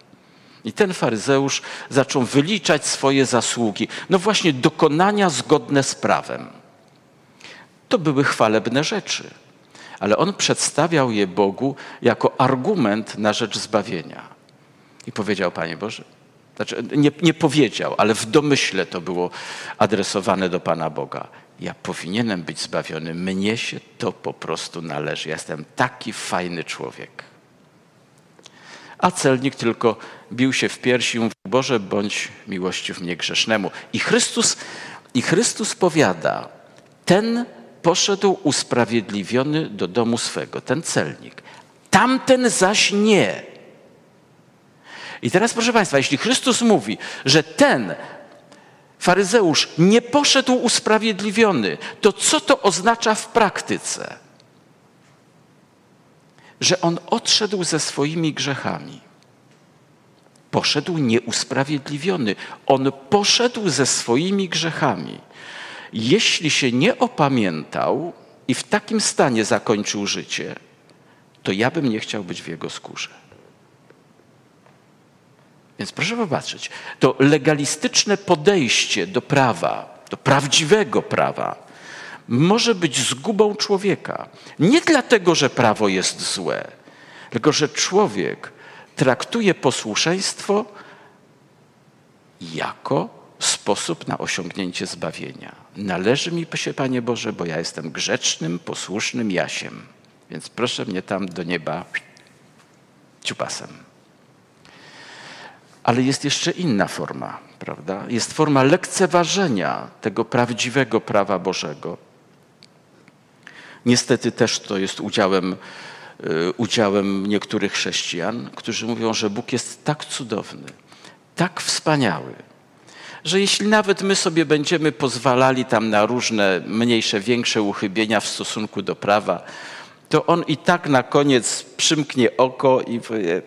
I ten faryzeusz zaczął wyliczać swoje zasługi. No właśnie, dokonania zgodne z prawem. To były chwalebne rzeczy, ale on przedstawiał je Bogu jako argument na rzecz zbawienia. I powiedział, Panie Boże, znaczy nie, nie powiedział, ale w domyśle to było adresowane do Pana Boga. Ja powinienem być zbawiony, mnie się to po prostu należy. Ja jestem taki fajny człowiek. A celnik tylko bił się w piersi i mówił, Boże, bądź miłościów mnie grzesznemu. I Chrystus, I Chrystus powiada, ten poszedł usprawiedliwiony do domu swego, ten celnik. Tamten zaś nie. I teraz, proszę Państwa, jeśli Chrystus mówi, że ten faryzeusz nie poszedł usprawiedliwiony, to co to oznacza w praktyce? Że on odszedł ze swoimi grzechami. Poszedł nieusprawiedliwiony. On poszedł ze swoimi grzechami. Jeśli się nie opamiętał i w takim stanie zakończył życie, to ja bym nie chciał być w jego skórze. Więc proszę popatrzeć, to legalistyczne podejście do prawa, do prawdziwego prawa, może być zgubą człowieka. Nie dlatego, że prawo jest złe, tylko że człowiek traktuje posłuszeństwo jako sposób na osiągnięcie zbawienia. Należy mi się, Panie Boże, bo ja jestem grzecznym, posłusznym Jasiem. Więc proszę mnie tam do nieba ciupasem. Ale jest jeszcze inna forma, prawda? Jest forma lekceważenia tego prawdziwego prawa Bożego. Niestety też to jest udziałem, y, udziałem niektórych chrześcijan, którzy mówią, że Bóg jest tak cudowny, tak wspaniały, że jeśli nawet my sobie będziemy pozwalali tam na różne mniejsze, większe uchybienia w stosunku do prawa, to on i tak na koniec przymknie oko i powie,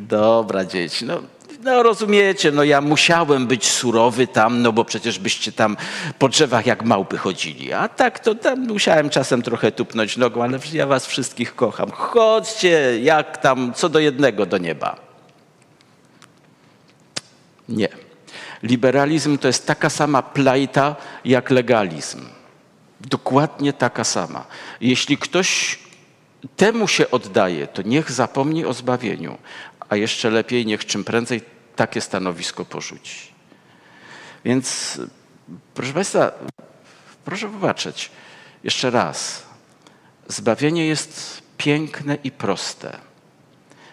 dobra dzieci, no no rozumiecie, no ja musiałem być surowy tam, no bo przecież byście tam po drzewach jak małpy chodzili. A tak to tam musiałem czasem trochę tupnąć nogą, ale ja was wszystkich kocham. Chodźcie jak tam, co do jednego do nieba. Nie. Liberalizm to jest taka sama plajta jak legalizm. Dokładnie taka sama. Jeśli ktoś temu się oddaje, to niech zapomni o zbawieniu, a jeszcze lepiej niech czym prędzej takie stanowisko porzuci. Więc proszę Państwa, proszę popatrzeć jeszcze raz. Zbawienie jest piękne i proste,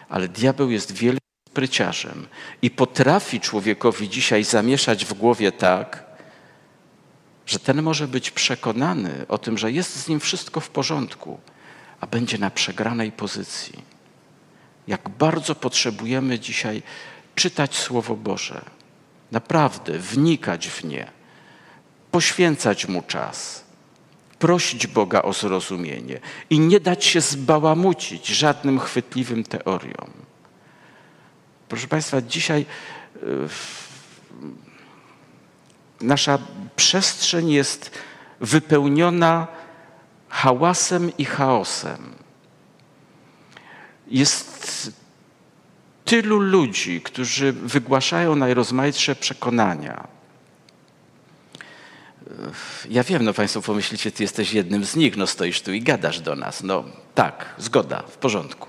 ale diabeł jest wielkim spryciarzem i potrafi człowiekowi dzisiaj zamieszać w głowie tak, że ten może być przekonany o tym, że jest z nim wszystko w porządku, a będzie na przegranej pozycji. Jak bardzo potrzebujemy dzisiaj czytać Słowo Boże, naprawdę wnikać w nie, poświęcać mu czas, prosić Boga o zrozumienie i nie dać się zbałamucić żadnym chwytliwym teoriom. Proszę Państwa, dzisiaj e, nasza przestrzeń jest wypełniona hałasem i chaosem. Jest tylu ludzi, którzy wygłaszają najrozmaitsze przekonania. Ja wiem, no Państwo pomyślicie, Ty jesteś jednym z nich, no stoisz tu i gadasz do nas. No tak, zgoda, w porządku.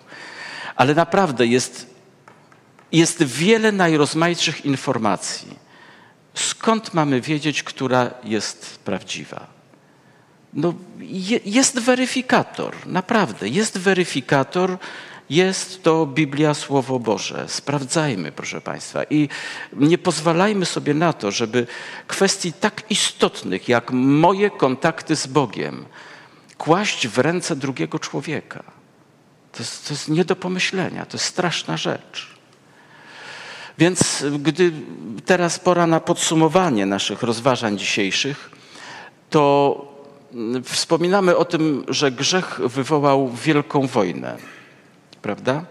Ale naprawdę jest, jest wiele najrozmaitszych informacji. Skąd mamy wiedzieć, która jest prawdziwa? No, je, jest weryfikator, naprawdę, jest weryfikator, jest to Biblia Słowo Boże. Sprawdzajmy, proszę Państwa. I nie pozwalajmy sobie na to, żeby kwestii tak istotnych jak moje kontakty z Bogiem kłaść w ręce drugiego człowieka. To jest, to jest nie do pomyślenia, to jest straszna rzecz. Więc gdy teraz pora na podsumowanie naszych rozważań dzisiejszych, to wspominamy o tym, że grzech wywołał wielką wojnę prawda?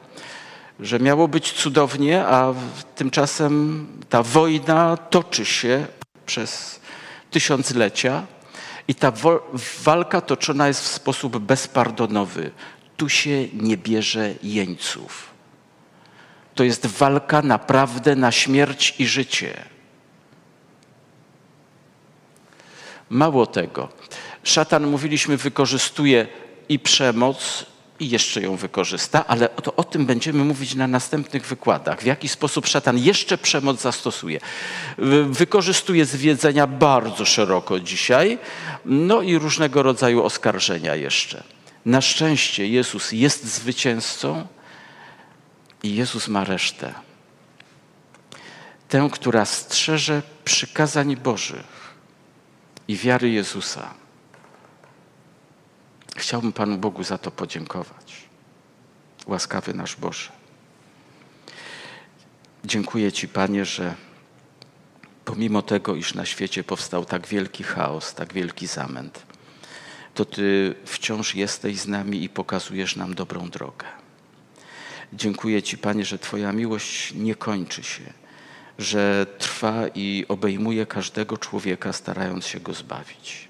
Że miało być cudownie, a tymczasem ta wojna toczy się przez tysiąclecia i ta walka toczona jest w sposób bezpardonowy. Tu się nie bierze jeńców. To jest walka naprawdę na śmierć i życie. Mało tego, szatan, mówiliśmy, wykorzystuje i przemoc, i jeszcze ją wykorzysta, ale to o tym będziemy mówić na następnych wykładach. W jaki sposób szatan jeszcze przemoc zastosuje. Wykorzystuje zwiedzenia bardzo szeroko dzisiaj, no i różnego rodzaju oskarżenia jeszcze. Na szczęście Jezus jest zwycięzcą i Jezus ma resztę. Tę, która strzeże przykazań Bożych i wiary Jezusa. Chciałbym Panu Bogu za to podziękować. Łaskawy nasz Boże. Dziękuję Ci, Panie, że pomimo tego, iż na świecie powstał tak wielki chaos, tak wielki zamęt, to Ty wciąż jesteś z nami i pokazujesz nam dobrą drogę. Dziękuję Ci, Panie, że Twoja miłość nie kończy się, że trwa i obejmuje każdego człowieka, starając się go zbawić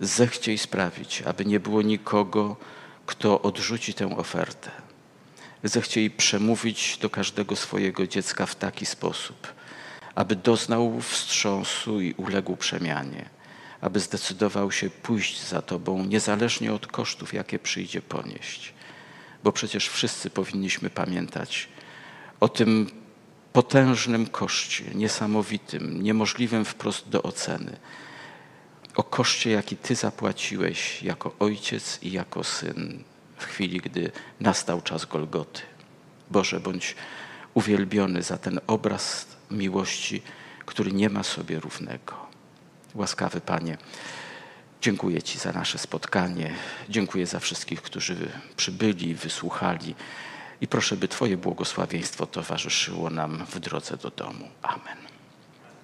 zechciej sprawić, aby nie było nikogo, kto odrzuci tę ofertę. Zechciej przemówić do każdego swojego dziecka w taki sposób, aby doznał wstrząsu i uległ przemianie, aby zdecydował się pójść za Tobą, niezależnie od kosztów, jakie przyjdzie ponieść. Bo przecież wszyscy powinniśmy pamiętać o tym potężnym koszcie, niesamowitym, niemożliwym wprost do oceny o koszcie, jaki Ty zapłaciłeś jako ojciec i jako syn w chwili, gdy nastał czas Golgoty. Boże, bądź uwielbiony za ten obraz miłości, który nie ma sobie równego. Łaskawy Panie, dziękuję Ci za nasze spotkanie. Dziękuję za wszystkich, którzy przybyli, wysłuchali. I proszę, by Twoje błogosławieństwo towarzyszyło nam w drodze do domu. Amen.